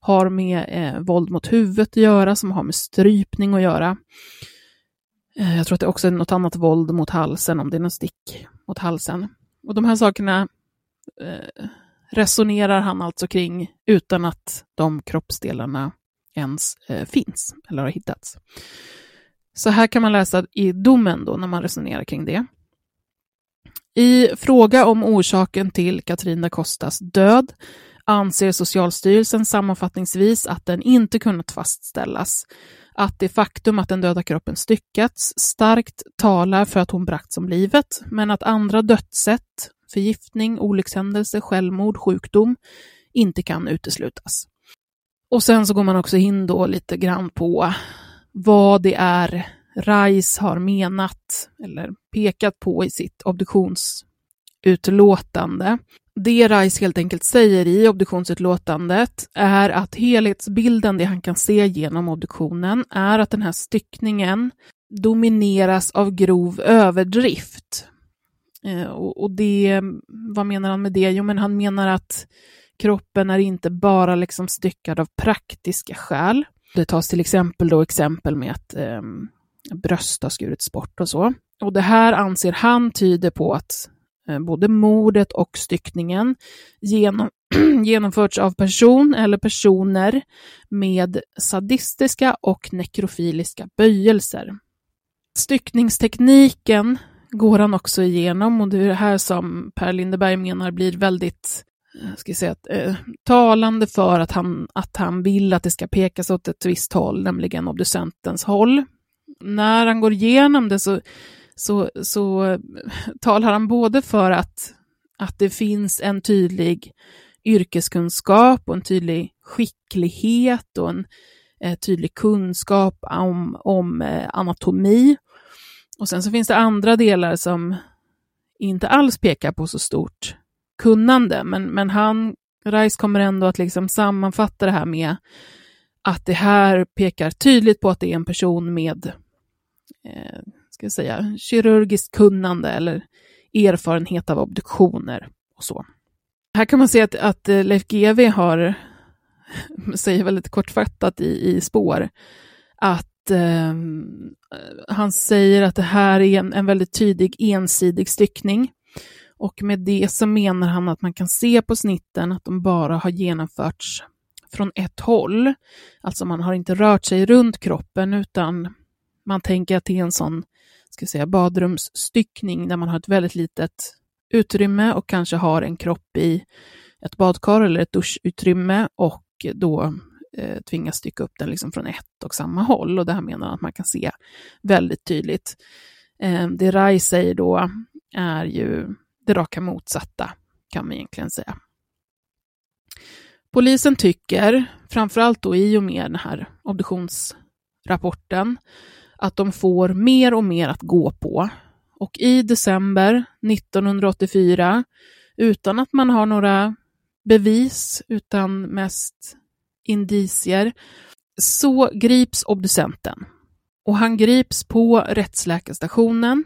har med eh, våld mot huvudet att göra, som har med strypning att göra. Eh, jag tror att det också är något annat våld mot halsen, om det är något stick mot halsen. Och de här sakerna eh, resonerar han alltså kring utan att de kroppsdelarna ens eh, finns eller har hittats. Så här kan man läsa i domen då när man resonerar kring det. I fråga om orsaken till Catrina Costas död anser Socialstyrelsen sammanfattningsvis att den inte kunnat fastställas. Att det faktum att den döda kroppen styckats starkt talar för att hon bragts om livet, men att andra dödssätt, förgiftning, olyckshändelse, självmord, sjukdom, inte kan uteslutas. Och sen så går man också in då lite grann på vad det är Rice har menat eller pekat på i sitt obduktions obduktionsutlåtande. Det Rice helt enkelt säger i obduktionsutlåtandet är att helhetsbilden, det han kan se genom obduktionen, är att den här styckningen domineras av grov överdrift. Eh, och det, vad menar han med det? Jo, men han menar att kroppen är inte bara liksom styckad av praktiska skäl. Det tas till exempel då exempel med att eh, bröst har skurits bort och så. Och det här anser han tyder på att Eh, både mordet och styckningen genom, <clears throat> genomförts av person eller personer med sadistiska och nekrofiliska böjelser. Styckningstekniken går han också igenom och det är det här som Per Lindeberg menar blir väldigt eh, ska säga, eh, talande för att han, att han vill att det ska pekas åt ett visst håll, nämligen obducentens håll. När han går igenom det så, så, så talar han både för att, att det finns en tydlig yrkeskunskap och en tydlig skicklighet och en, eh, tydlig kunskap om, om eh, anatomi. Och sen så finns det andra delar som inte alls pekar på så stort kunnande, men, men han, Rice kommer ändå att liksom sammanfatta det här med att det här pekar tydligt på att det är en person med eh, ska jag säga, kirurgiskt kunnande eller erfarenhet av obduktioner och så. Här kan man se att, att eh, Leif GW har, <laughs> säger väldigt kortfattat i, i spår, att eh, han säger att det här är en, en väldigt tydlig ensidig styckning. Och med det så menar han att man kan se på snitten att de bara har genomförts från ett håll. Alltså man har inte rört sig runt kroppen utan man tänker att det är en sån ska säga, badrumsstyckning där man har ett väldigt litet utrymme och kanske har en kropp i ett badkar eller ett duschutrymme och då eh, tvingas stycka upp den liksom från ett och samma håll. Och det här menar han att man kan se väldigt tydligt. Eh, det Rai säger då är ju det raka motsatta, kan man egentligen säga. Polisen tycker, framförallt då i och med den här obduktionsrapporten, att de får mer och mer att gå på. Och i december 1984, utan att man har några bevis, utan mest indicier, så grips obducenten. Och han grips på rättsläkarstationen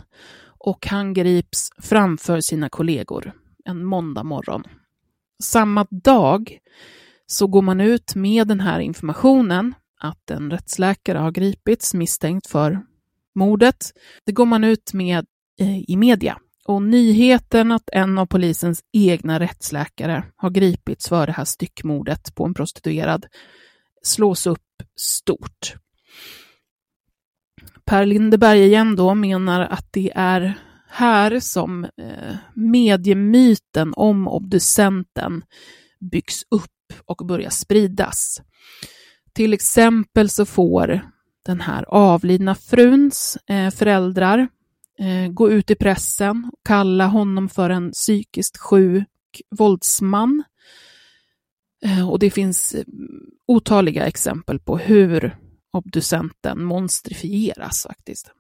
och han grips framför sina kollegor en måndag morgon. Samma dag så går man ut med den här informationen att en rättsläkare har gripits misstänkt för mordet. Det går man ut med eh, i media. Och nyheten att en av polisens egna rättsläkare har gripits för det här styckmordet på en prostituerad slås upp stort. Per Lindeberg igen då menar att det är här som eh, mediemyten om obducenten byggs upp och börjar spridas. Till exempel så får den här avlidna fruns eh, föräldrar eh, gå ut i pressen och kalla honom för en psykiskt sjuk våldsman. Eh, och det finns otaliga exempel på hur obducenten monstrifieras faktiskt.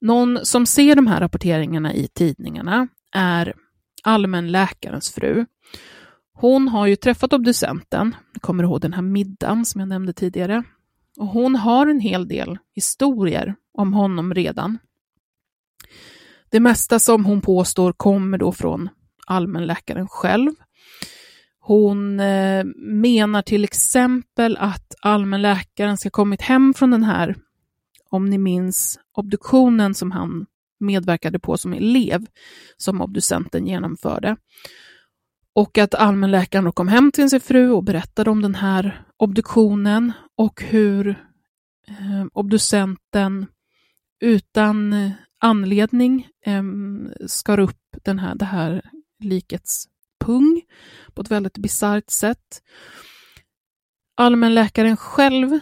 Någon som ser de här rapporteringarna i tidningarna är allmänläkarens fru hon har ju träffat obducenten, jag kommer ihåg den här middagen som jag nämnde tidigare, och hon har en hel del historier om honom redan. Det mesta som hon påstår kommer då från allmänläkaren själv. Hon eh, menar till exempel att allmänläkaren ska kommit hem från den här, om ni minns, obduktionen som han medverkade på som elev, som obducenten genomförde. Och att allmänläkaren då kom hem till sin fru och berättade om den här obduktionen och hur eh, obducenten utan anledning eh, skar upp den här, det här likets pung på ett väldigt bisarrt sätt. Allmänläkaren själv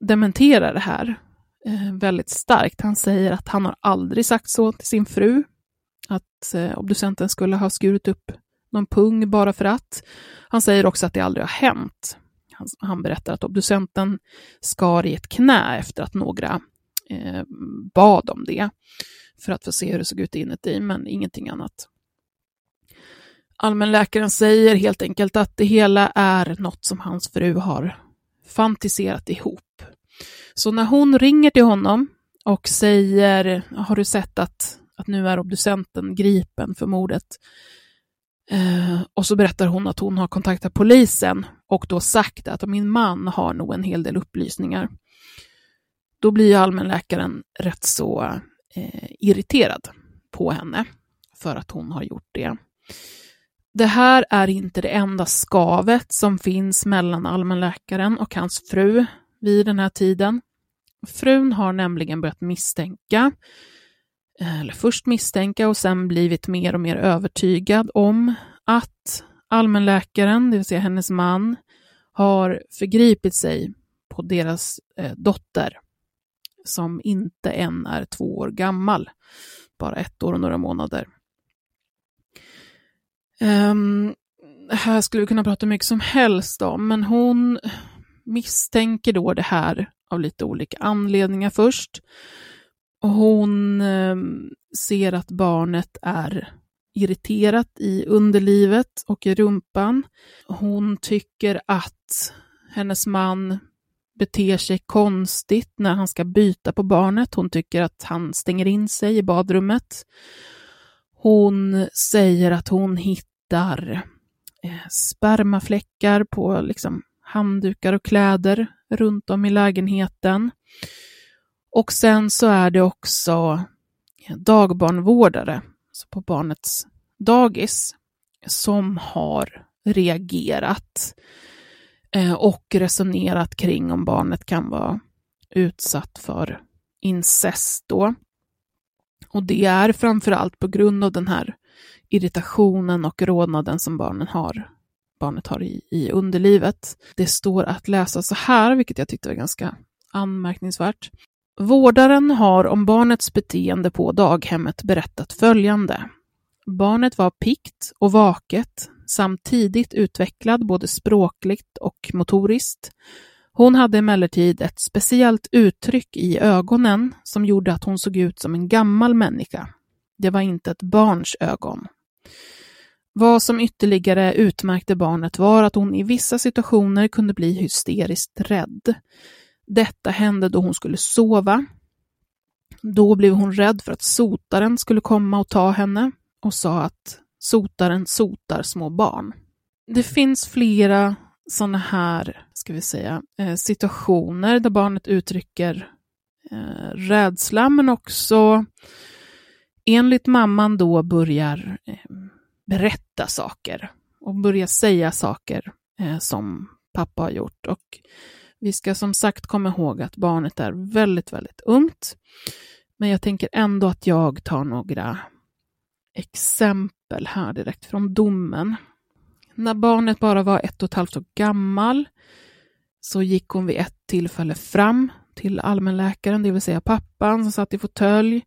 dementerar det här eh, väldigt starkt. Han säger att han har aldrig sagt så till sin fru, att eh, obducenten skulle ha skurit upp någon pung bara för att. Han säger också att det aldrig har hänt. Han, han berättar att obducenten skar i ett knä efter att några eh, bad om det för att få se hur det såg ut inuti, men ingenting annat. Allmänläkaren säger helt enkelt att det hela är något som hans fru har fantiserat ihop. Så när hon ringer till honom och säger, har du sett att, att nu är obducenten gripen för mordet? Eh, och så berättar hon att hon har kontaktat polisen och då sagt att min man har nog en hel del upplysningar. Då blir allmänläkaren rätt så eh, irriterad på henne för att hon har gjort det. Det här är inte det enda skavet som finns mellan allmänläkaren och hans fru vid den här tiden. Frun har nämligen börjat misstänka eller först misstänka och sen blivit mer och mer övertygad om att allmänläkaren, det vill säga hennes man, har förgripit sig på deras eh, dotter som inte än är två år gammal, bara ett år och några månader. Um, här skulle vi kunna prata mycket som helst om, men hon misstänker då det här av lite olika anledningar först. Hon ehm, ser att barnet är irriterat i underlivet och i rumpan. Hon tycker att hennes man beter sig konstigt när han ska byta på barnet. Hon tycker att han stänger in sig i badrummet. Hon säger att hon hittar eh, spermafläckar på liksom, handdukar och kläder runt om i lägenheten. Och sen så är det också dagbarnvårdare alltså på barnets dagis som har reagerat eh, och resonerat kring om barnet kan vara utsatt för incest då. Och det är framförallt på grund av den här irritationen och rodnaden som barnen har, barnet har i, i underlivet. Det står att läsa så här, vilket jag tyckte var ganska anmärkningsvärt. Vårdaren har om barnets beteende på daghemmet berättat följande. Barnet var pikt och vaket samt tidigt utvecklad både språkligt och motoriskt. Hon hade emellertid ett speciellt uttryck i ögonen som gjorde att hon såg ut som en gammal människa. Det var inte ett barns ögon. Vad som ytterligare utmärkte barnet var att hon i vissa situationer kunde bli hysteriskt rädd. Detta hände då hon skulle sova. Då blev hon rädd för att sotaren skulle komma och ta henne och sa att sotaren sotar små barn. Det finns flera sådana här, ska vi säga, eh, situationer där barnet uttrycker eh, rädsla, men också enligt mamman då börjar eh, berätta saker och börjar säga saker som pappa har gjort. Och vi ska som sagt komma ihåg att barnet är väldigt, väldigt ungt. Men jag tänker ändå att jag tar några exempel här direkt från domen. När barnet bara var ett och ett halvt år gammal så gick hon vid ett tillfälle fram till allmänläkaren, det vill säga pappan som satt i fåtölj,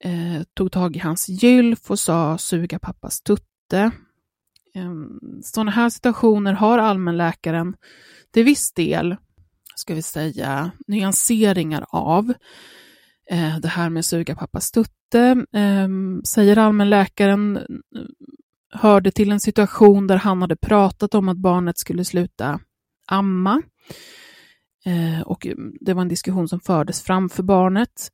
eh, tog tag i hans gylf och sa suga pappas tutte. Eh, sådana här situationer har allmänläkaren till viss del ska vi säga, nyanseringar av. Eh, det här med suga pappas tutte, eh, säger allmänläkaren, eh, hörde till en situation där han hade pratat om att barnet skulle sluta amma. Eh, och det var en diskussion som fördes framför barnet.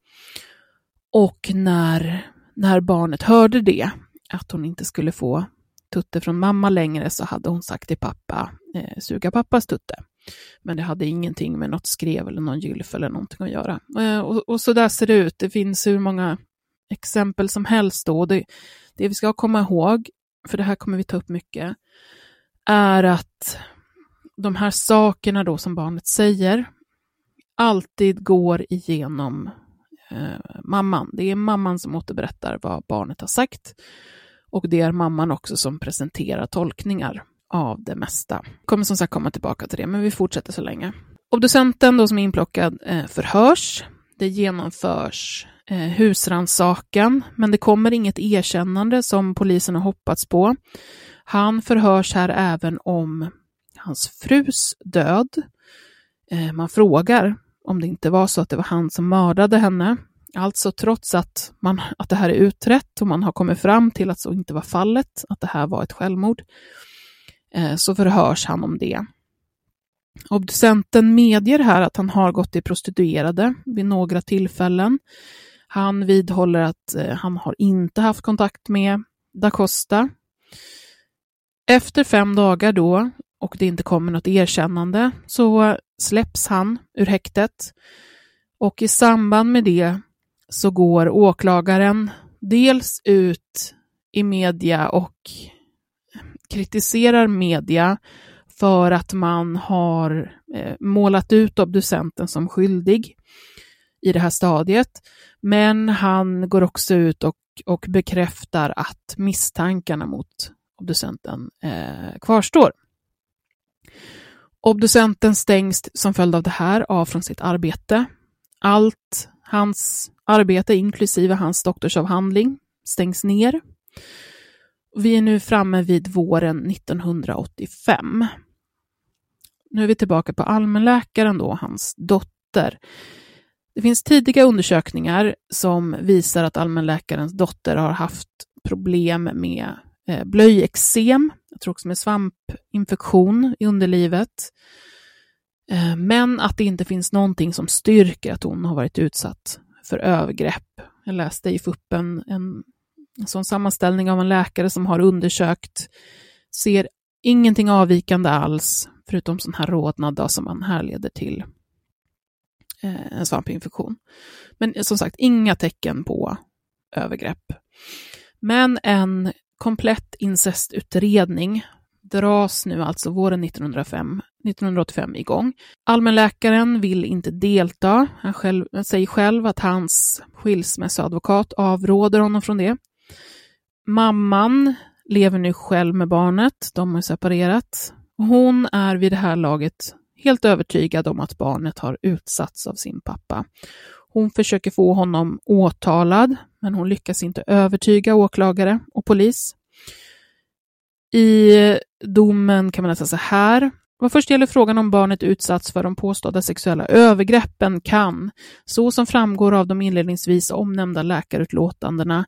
Och när, när barnet hörde det, att hon inte skulle få tutte från mamma längre, så hade hon sagt till pappa, eh, suga pappas tutte. Men det hade ingenting med något skrev eller någon gylf eller någonting att göra. Eh, och, och, så där ser det ut. Det finns hur många exempel som helst då. Det, det vi ska komma ihåg, för det här kommer vi ta upp mycket, är att de här sakerna då som barnet säger alltid går igenom eh, mamman. Det är mamman som återberättar vad barnet har sagt och det är mamman också som presenterar tolkningar av det mesta. Kommer som sagt komma tillbaka till det, men vi fortsätter så länge. Obducenten då som är inplockad eh, förhörs. Det genomförs eh, husransakan, men det kommer inget erkännande som polisen har hoppats på. Han förhörs här även om hans frus död. Eh, man frågar om det inte var så att det var han som mördade henne. Alltså trots att, man, att det här är utrett och man har kommit fram till att så inte var fallet, att det här var ett självmord, Eh, så förhörs han om det. Obducenten medger här att han har gått till prostituerade vid några tillfällen. Han vidhåller att eh, han har inte haft kontakt med da Costa. Efter fem dagar då, och det inte kommer något erkännande, så släpps han ur häktet. Och i samband med det så går åklagaren dels ut i media och kritiserar media för att man har eh, målat ut obducenten som skyldig i det här stadiet. Men han går också ut och, och bekräftar att misstankarna mot obducenten eh, kvarstår. Obducenten stängs som följd av det här av från sitt arbete. Allt hans arbete, inklusive hans doktorsavhandling, stängs ner. Vi är nu framme vid våren 1985. Nu är vi tillbaka på allmänläkaren då, hans dotter. Det finns tidiga undersökningar som visar att allmänläkarens dotter har haft problem med eh, blöjeksem, jag tror också med svampinfektion i underlivet. Eh, men att det inte finns någonting som styrker att hon har varit utsatt för övergrepp. Jag läste i FUPen en, Alltså en sammanställning av en läkare som har undersökt, ser ingenting avvikande alls, förutom sån här rodnad som man härleder till eh, en svampinfektion. Men som sagt, inga tecken på övergrepp. Men en komplett incestutredning dras nu alltså våren 1905, 1985 igång. Allmänläkaren vill inte delta. Han själv, säger själv att hans skilsmässoadvokat avråder honom från det. Mamman lever nu själv med barnet, de har separerat. Hon är vid det här laget helt övertygad om att barnet har utsatts av sin pappa. Hon försöker få honom åtalad, men hon lyckas inte övertyga åklagare och polis. I domen kan man läsa så här. Vad först gäller frågan om barnet utsatts för de påstådda sexuella övergreppen kan, så som framgår av de inledningsvis omnämnda läkarutlåtandena,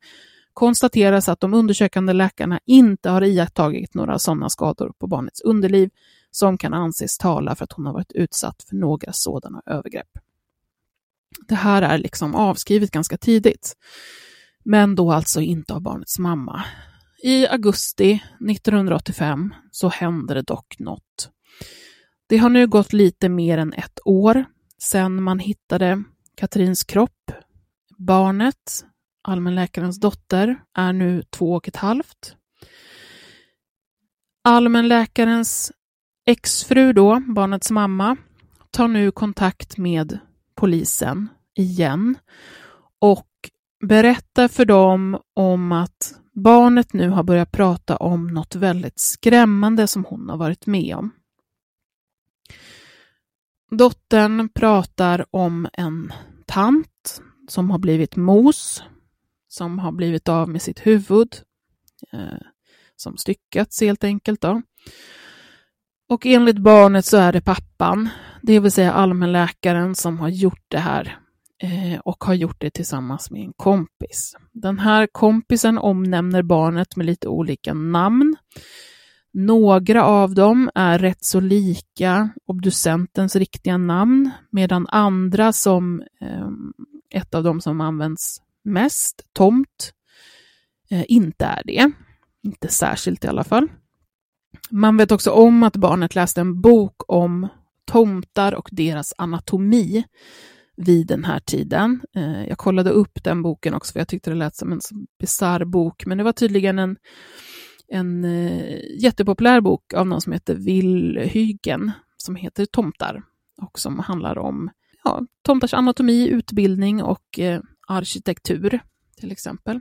konstateras att de undersökande läkarna inte har iakttagit några sådana skador på barnets underliv som kan anses tala för att hon har varit utsatt för några sådana övergrepp. Det här är liksom avskrivet ganska tidigt, men då alltså inte av barnets mamma. I augusti 1985 så händer det dock något. Det har nu gått lite mer än ett år sedan man hittade Katrins kropp. Barnet, allmänläkarens dotter, är nu två och ett halvt. Allmänläkarens exfru då, barnets mamma, tar nu kontakt med polisen igen och berättar för dem om att barnet nu har börjat prata om något väldigt skrämmande som hon har varit med om. Dottern pratar om en tant som har blivit mos, som har blivit av med sitt huvud, eh, som styckats helt enkelt. Då. Och enligt barnet så är det pappan, det vill säga allmänläkaren, som har gjort det här eh, och har gjort det tillsammans med en kompis. Den här kompisen omnämner barnet med lite olika namn. Några av dem är rätt så lika obducentens riktiga namn, medan andra som eh, ett av dem som används mest, Tomt, eh, inte är det. Inte särskilt i alla fall. Man vet också om att barnet läste en bok om tomtar och deras anatomi vid den här tiden. Eh, jag kollade upp den boken också, för jag tyckte det lät som en bisarr bok, men det var tydligen en, en eh, jättepopulär bok av någon som heter Will Hygen, som heter Tomtar, och som handlar om ja, tomtars anatomi, utbildning och eh, arkitektur, till exempel.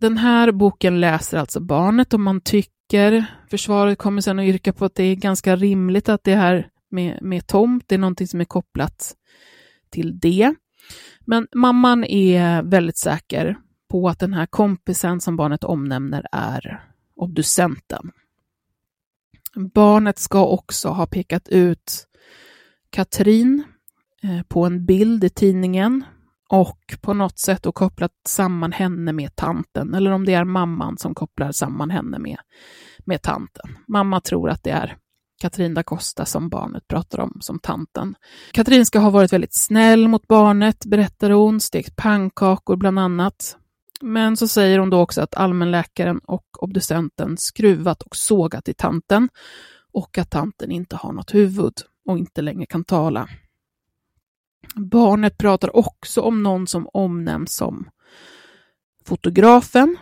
Den här boken läser alltså barnet och man tycker, försvaret kommer sedan att yrka på att det är ganska rimligt att det här med, med tomt, det är någonting som är kopplat till det. Men mamman är väldigt säker på att den här kompisen som barnet omnämner är obducenten. Barnet ska också ha pekat ut Katrin eh, på en bild i tidningen och på något sätt och kopplat samman henne med tanten, eller om det är mamman som kopplar samman henne med, med tanten. Mamma tror att det är Katrin da Costa som barnet pratar om som tanten. Katrin ska ha varit väldigt snäll mot barnet, berättar hon, stekt pannkakor bland annat. Men så säger hon då också att allmänläkaren och obducenten skruvat och sågat i tanten och att tanten inte har något huvud och inte längre kan tala. Barnet pratar också om någon som omnämns som fotografen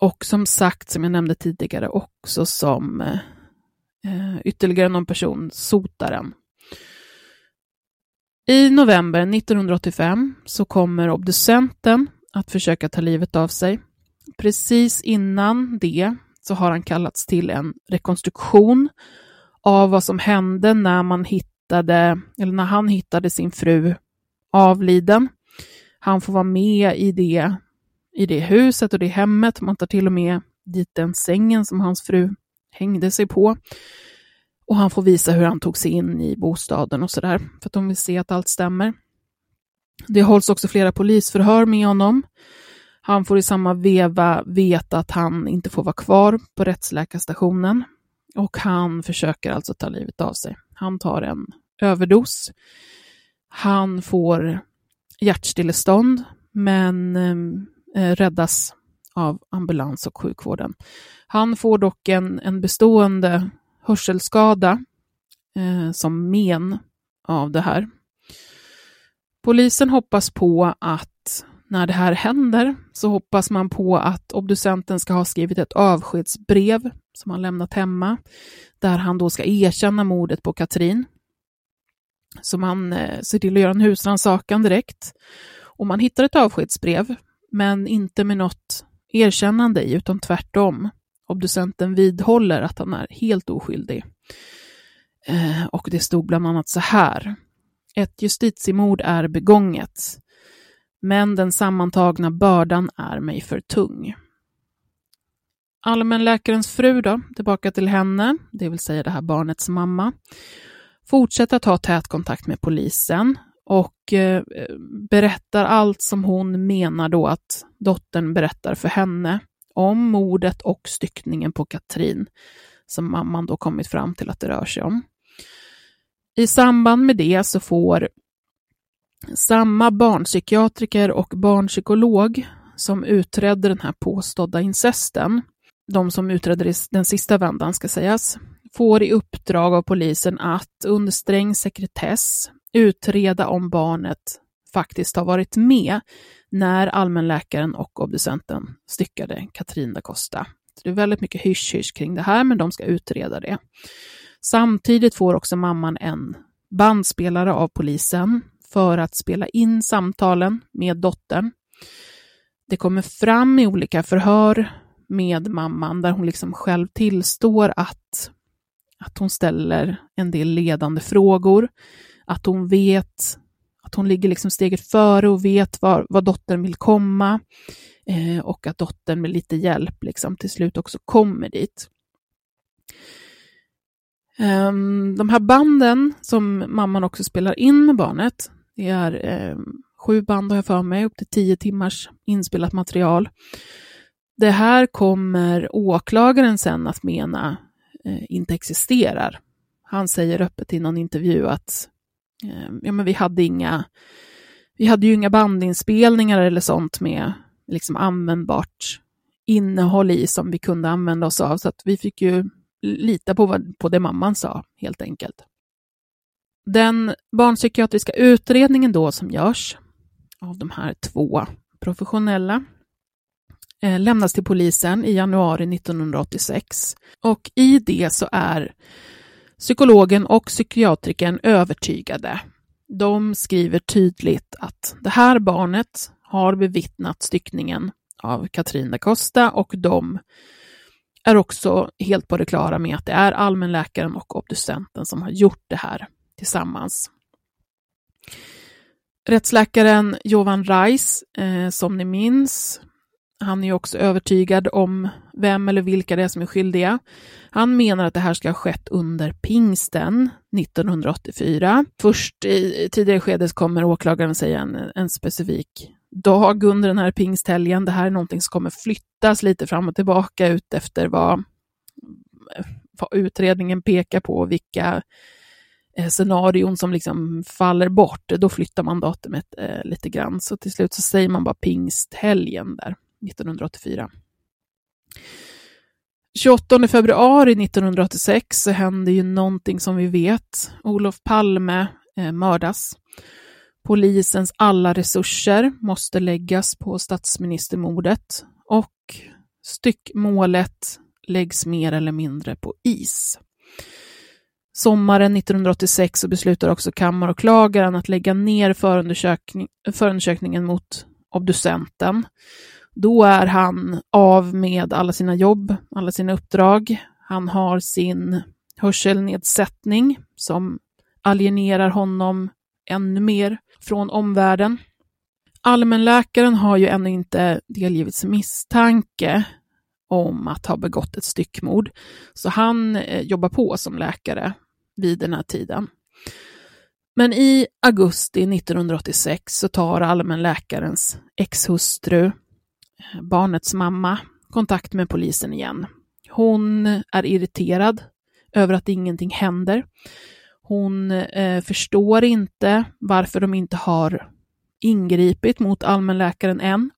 och som sagt, som jag nämnde tidigare, också som eh, ytterligare någon person, sotaren. I november 1985 så kommer obducenten att försöka ta livet av sig. Precis innan det så har han kallats till en rekonstruktion av vad som hände när man hittade, eller när han hittade sin fru avliden. Han får vara med i det, i det huset och det hemmet. Man tar till och med dit den sängen som hans fru hängde sig på. Och han får visa hur han tog sig in i bostaden och sådär, för att de vill se att allt stämmer. Det hålls också flera polisförhör med honom. Han får i samma veva veta att han inte får vara kvar på rättsläkarstationen och han försöker alltså ta livet av sig. Han tar en överdos. Han får hjärtstillestånd men ehm, eh, räddas av ambulans och sjukvården. Han får dock en, en bestående hörselskada eh, som men av det här. Polisen hoppas på att när det här händer så hoppas man på att obducenten ska ha skrivit ett avskedsbrev som han lämnat hemma, där han då ska erkänna mordet på Katrin. Så man eh, ser till att göra en husrannsakan direkt. Och man hittar ett avskedsbrev, men inte med något erkännande i, utan tvärtom. Obducenten vidhåller att han är helt oskyldig. Eh, och det stod bland annat så här. Ett justitiemord är begånget, men den sammantagna bördan är mig för tung. Allmänläkarens fru då, tillbaka till henne, det vill säga det här barnets mamma, fortsätter att ha tät kontakt med polisen och eh, berättar allt som hon menar då att dottern berättar för henne om mordet och styckningen på Katrin, som mamman då kommit fram till att det rör sig om. I samband med det så får samma barnpsykiatriker och barnpsykolog som utredde den här påstådda incesten, de som utredde den sista vändan ska sägas, får i uppdrag av polisen att under sträng sekretess utreda om barnet faktiskt har varit med när allmänläkaren och obducenten styckade Katrin da Costa. Så det är väldigt mycket hysch-hysch kring det här, men de ska utreda det. Samtidigt får också mamman en bandspelare av polisen för att spela in samtalen med dottern. Det kommer fram i olika förhör med mamman där hon liksom själv tillstår att, att hon ställer en del ledande frågor, att hon vet att hon ligger liksom steget före och vet var, var dottern vill komma eh, och att dottern med lite hjälp liksom till slut också kommer dit. Um, de här banden som mamman också spelar in med barnet, det är eh, sju band har jag för mig, upp till tio timmars inspelat material. Det här kommer åklagaren sen att mena eh, inte existerar. Han säger öppet i någon intervju att eh, ja, men vi hade inga vi hade ju inga bandinspelningar eller sånt med liksom användbart innehåll i som vi kunde använda oss av, så att vi fick ju lita på, vad, på det mamman sa, helt enkelt. Den barnpsykiatriska utredningen då som görs av de här två professionella eh, lämnas till polisen i januari 1986. Och i det så är psykologen och psykiatriken övertygade. De skriver tydligt att det här barnet har bevittnat styckningen av Katrin da Costa och de är också helt på det klara med att det är allmänläkaren och obducenten som har gjort det här tillsammans. Rättsläkaren Jovan Reis, eh, som ni minns, han är också övertygad om vem eller vilka det är som är skyldiga. Han menar att det här ska ha skett under pingsten 1984. Först i tidigare skede kommer åklagaren säga en, en specifik dag under den här pingsthelgen. Det här är någonting som kommer flyttas lite fram och tillbaka ut efter vad, vad utredningen pekar på, vilka eh, Eh, scenarion som liksom faller bort. Då flyttar man datumet eh, lite grann. Så till slut så säger man bara pingsthelgen där, 1984. 28 februari 1986 så händer ju någonting som vi vet. Olof Palme eh, mördas. Polisens alla resurser måste läggas på statsministermordet och styckmålet läggs mer eller mindre på is. Sommaren 1986 så beslutar också kammaråklagaren att lägga ner förundersökning, förundersökningen mot obducenten. Då är han av med alla sina jobb, alla sina uppdrag. Han har sin hörselnedsättning som alienerar honom ännu mer från omvärlden. Allmänläkaren har ju ännu inte delgivits misstanke om att ha begått ett styckmord. Så han eh, jobbar på som läkare vid den här tiden. Men i augusti 1986 så tar allmänläkarens exhustru, eh, barnets mamma, kontakt med polisen igen. Hon är irriterad över att ingenting händer. Hon eh, förstår inte varför de inte har ingripit mot allmänläkaren än.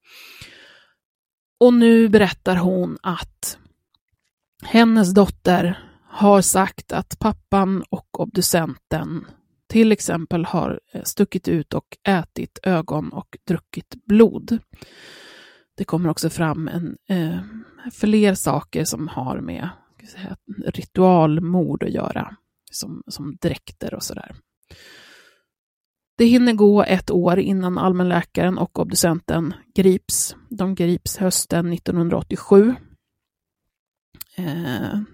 Och nu berättar hon att hennes dotter har sagt att pappan och obducenten till exempel har eh, stuckit ut och ätit ögon och druckit blod. Det kommer också fram en, eh, fler saker som har med säga, ritualmord att göra, som, som dräkter och sådär. Det hinner gå ett år innan allmänläkaren och obducenten grips. De grips hösten 1987. Eh,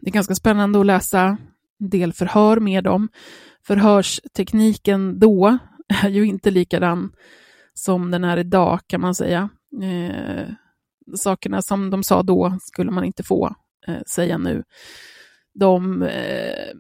det är ganska spännande att läsa delförhör med dem. Förhörstekniken då <laughs> är ju inte likadan som den är idag kan man säga. Eh, sakerna som de sa då skulle man inte få eh, säga nu. De eh,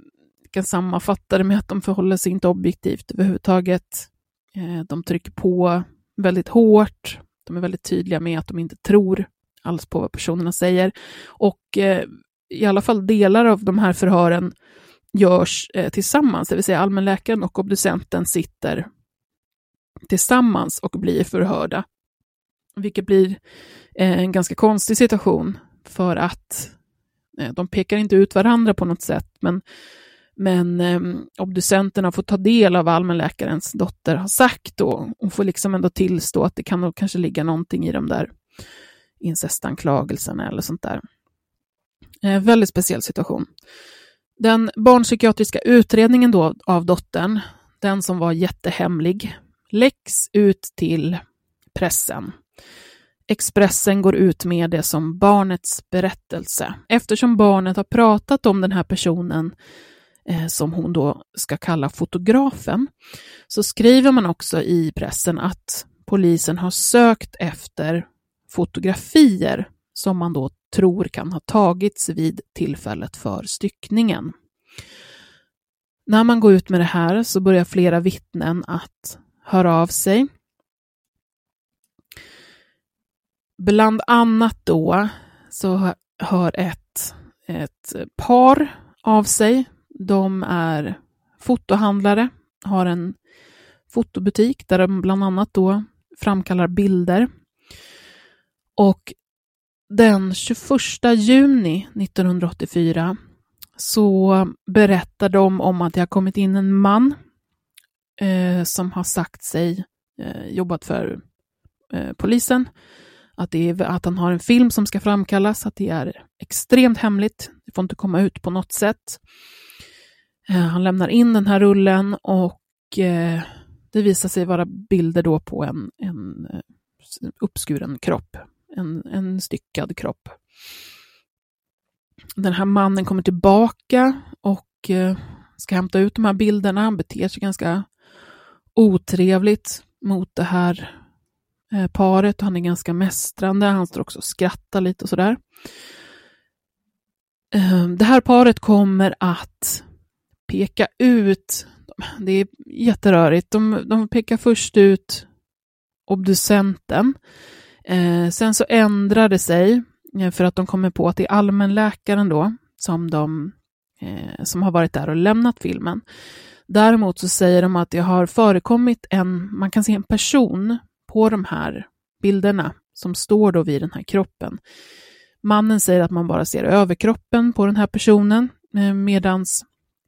kan sammanfatta det med att de förhåller sig inte objektivt överhuvudtaget. Eh, de trycker på väldigt hårt. De är väldigt tydliga med att de inte tror alls på vad personerna säger. Och eh, i alla fall delar av de här förhören görs eh, tillsammans, det vill säga allmänläkaren och obducenten sitter tillsammans och blir förhörda. Vilket blir en ganska konstig situation för att de pekar inte ut varandra på något sätt, men, men eh, obducenterna får ta del av vad allmänläkarens dotter har sagt och hon får liksom ändå tillstå att det kan nog kanske ligga någonting i de där incestanklagelserna eller sånt där. Eh, väldigt speciell situation. Den barnpsykiatriska utredningen då av dottern, den som var jättehemlig, läcks ut till pressen. Expressen går ut med det som barnets berättelse. Eftersom barnet har pratat om den här personen Eh, som hon då ska kalla fotografen, så skriver man också i pressen att polisen har sökt efter fotografier som man då tror kan ha tagits vid tillfället för styckningen. När man går ut med det här så börjar flera vittnen att höra av sig. Bland annat då så hör ett, ett par av sig. De är fotohandlare, har en fotobutik där de bland annat då framkallar bilder. Och den 21 juni 1984 så berättar de om att det har kommit in en man eh, som har sagt sig eh, jobbat för eh, polisen, att, det är, att han har en film som ska framkallas, att det är extremt hemligt, det får inte komma ut på något sätt. Eh, han lämnar in den här rullen och eh, det visar sig vara bilder då på en, en eh, uppskuren kropp en, en styckad kropp. Den här mannen kommer tillbaka och ska hämta ut de här bilderna. Han beter sig ganska otrevligt mot det här paret. Han är ganska mästrande. Han står också och skrattar lite och sådär. Det här paret kommer att peka ut, det är jätterörigt, de, de pekar först ut obducenten Eh, sen så ändrar det sig eh, för att de kommer på att det är allmänläkaren då som, de, eh, som har varit där och lämnat filmen. Däremot så säger de att det har förekommit en, man kan se en person på de här bilderna som står då vid den här kroppen. Mannen säger att man bara ser överkroppen på den här personen, eh,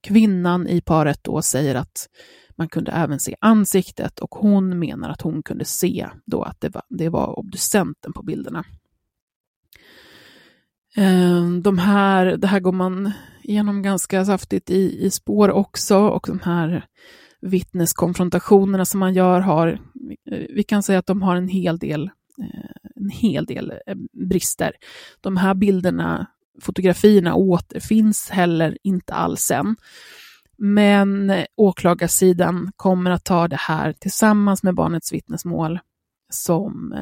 kvinnan i paret då säger att man kunde även se ansiktet och hon menar att hon kunde se då att det var, det var obducenten på bilderna. Ehm, de här, det här går man igenom ganska saftigt i, i spår också och de här vittneskonfrontationerna som man gör har, eh, vi kan säga att de har en hel del, eh, en hel del eh, brister. De här bilderna, fotografierna återfinns heller inte alls än, Men åklagarsidan kommer att ta det här tillsammans med barnets vittnesmål som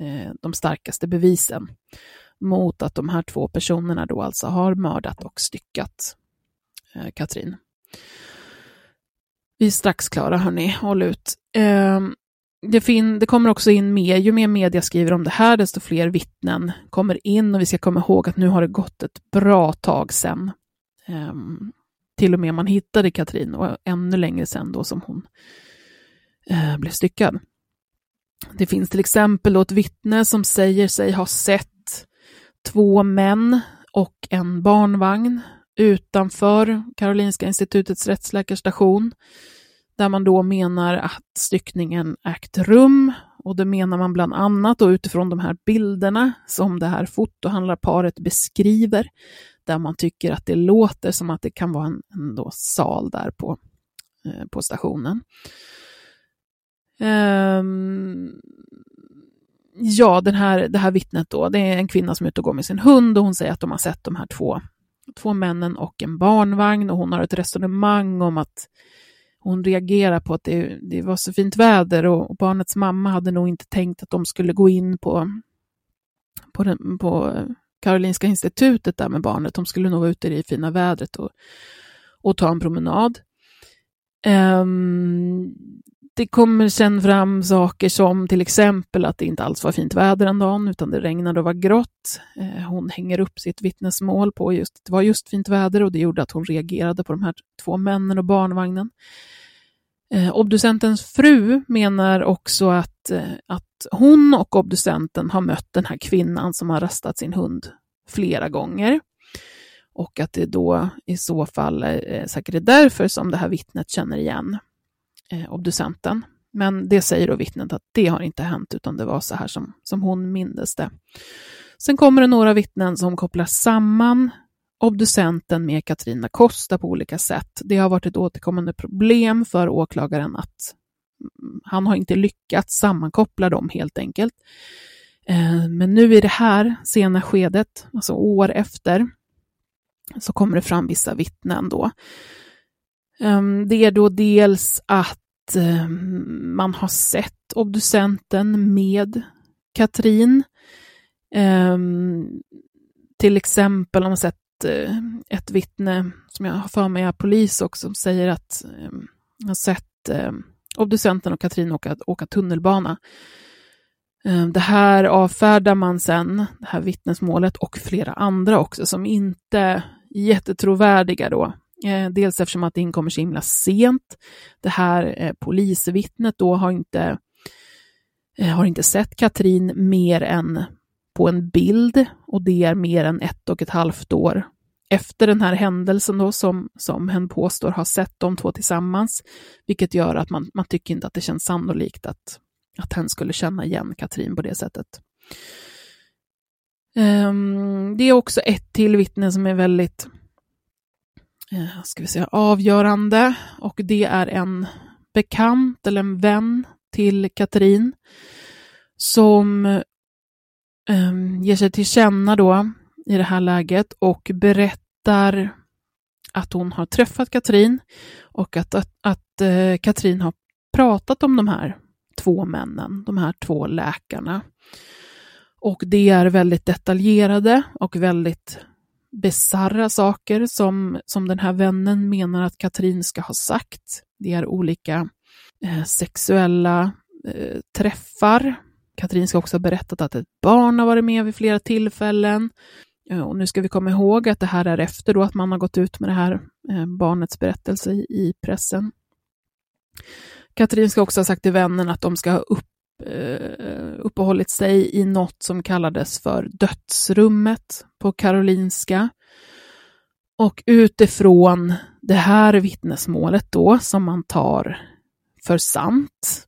eh, de starkaste bevisen. mot att de här två personerna då alltså har mördat och styckat eh, Katrin. Vi är strax klara, hörni. Håll ut. Ehm, det, fin det kommer också in mer, ju mer media skriver om det här, desto fler vittnen kommer in och vi ska komma ihåg att nu har det gått ett bra tag sedan. Um, ehm, till och med man hittade Katrin och ännu längre sedan då som hon uh, blev styckad. Det finns till exempel ett vittne som säger sig ha sett två män och en barnvagn utanför Karolinska institutets rättsläkarstation där man då menar att styckningen ägt rum och det menar man bland annat då utifrån de här bilderna som det här fotohandlarparet beskriver där man tycker att det låter som att det kan vara en, en då sal där på, eh, på stationen. Um, ja, den här, det här vittnet då, det är en kvinna som är ute och går med sin hund och hon säger att de har sett de här två, två männen och en barnvagn och hon har ett resonemang om att hon reagerar på att det, det var så fint väder och, och, barnets mamma hade nog inte tänkt att de skulle gå in på, på, den, på Karolinska institutet där med barnet. De skulle nog vara ute i det fina vädret och, och ta en promenad. Um, det kommer sen fram saker som till exempel att det inte alls var fint väder den dagen, utan det regnade och var grått. Eh, hon hänger upp sitt vittnesmål på just det var just fint väder och det gjorde att hon reagerade på de här två männen och barnvagnen. Eh, obducentens fru menar också att, eh, att hon och obducenten har mött den här kvinnan som har rastat sin hund flera gånger. Och att det då i så fall är säkert är därför som det här vittnet känner igen eh, obducenten. Men det säger då vittnet att det har inte hänt, utan det var så här som, som hon mindes det. Sen kommer det några vittnen som kopplar samman obducenten med Katrina Costa på olika sätt. Det har varit ett återkommande problem för åklagaren att han har inte lyckats sammankoppla dem helt enkelt. Eh, men nu i det här sena skedet, alltså år efter, så kommer det fram vissa vittnen då. Ehm, det är då dels att Eh, man har sett obducenten med Katrin. Ehm, till exempel har man sett eh, ett vittne, som jag har för mig är polis också, som säger att ehm, man har sett ehm, obducenten och Katrin åka, åka tunnelbana. Det här avfärdar man sen, det här vittnesmålet, och flera andra också, som inte är jättetrovärdiga då. Eh, dels eftersom att det inkommer så himla sent. Det här eh, polisvittnet då har inte, eh, har inte sett Katrin mer än på en bild och det är mer än ett och ett halvt år efter den här händelsen då som, som hen påstår har sett de två tillsammans, vilket gör att man, man tycker inte att det känns sannolikt att, att hen skulle känna igen Katrin på det sättet. Um, det är också ett till vittne som är väldigt eh, ska vi säga, avgörande och det är en bekant eller en vän till Katrin som eh, ger sig till känna då i det här läget och berättar att hon har träffat Katrin och att, att, att eh, Katrin har pratat om de här två männen, de här två läkarna. Och det är väldigt detaljerade och väldigt bizarra saker som, som den här vännen menar att Katrin ska ha sagt. Det är olika eh, sexuella eh, träffar. Katrin ska också ha berättat att ett barn har varit med vid flera tillfällen. Eh, och nu ska vi komma ihåg att det här är efter då att man har gått ut med det här eh, barnets berättelse i, i pressen. Katrin ska också ha sagt till vännen att de ska ha upp Eh, uppehållit sig i något som kallades för dödsrummet på Karolinska. Och utifrån det här vittnesmålet då, som man tar för sant,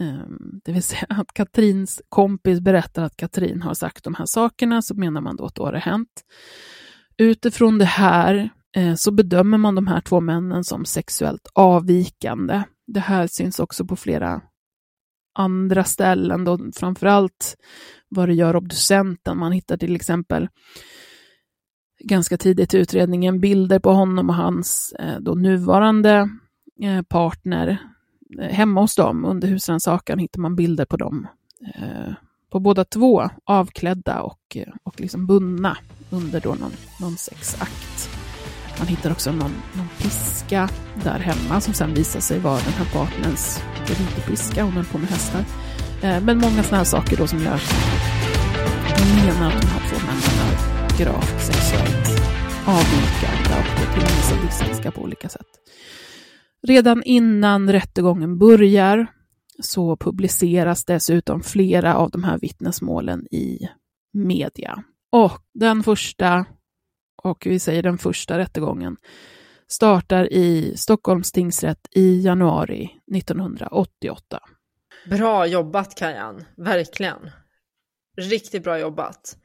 ehm, det vill säga att Katrins kompis berättar att Katrin har sagt de här sakerna, så menar man då att då har det hänt. Utifrån det här eh, så bedömer man de här två männen som sexuellt avvikande. Det här syns också på flera andra ställen, då, framförallt vad det gör obducenten. Man hittar till exempel ganska tidigt i utredningen bilder på honom och hans eh, då nuvarande eh, partner. Eh, hemma hos dem, under husrannsakan, hittar man bilder på dem. Eh, på båda två avklädda och, eh, och liksom bundna under då någon, någon sexakt. Man hittar också någon, någon piska där hemma som sen visar sig vara den här partnerns ridpiska, hon höll på med hästar. Eh, men många sådana här saker då som gör att man menar att de här två männen är gravt sexuellt avvikande och till och med sadistiska på olika sätt. Redan innan rättegången börjar så publiceras dessutom flera av de här vittnesmålen i media. Och den första, och vi säger den första rättegången, startar i Stockholms tingsrätt i januari 1988. Bra jobbat Kajan, verkligen. Riktigt bra jobbat.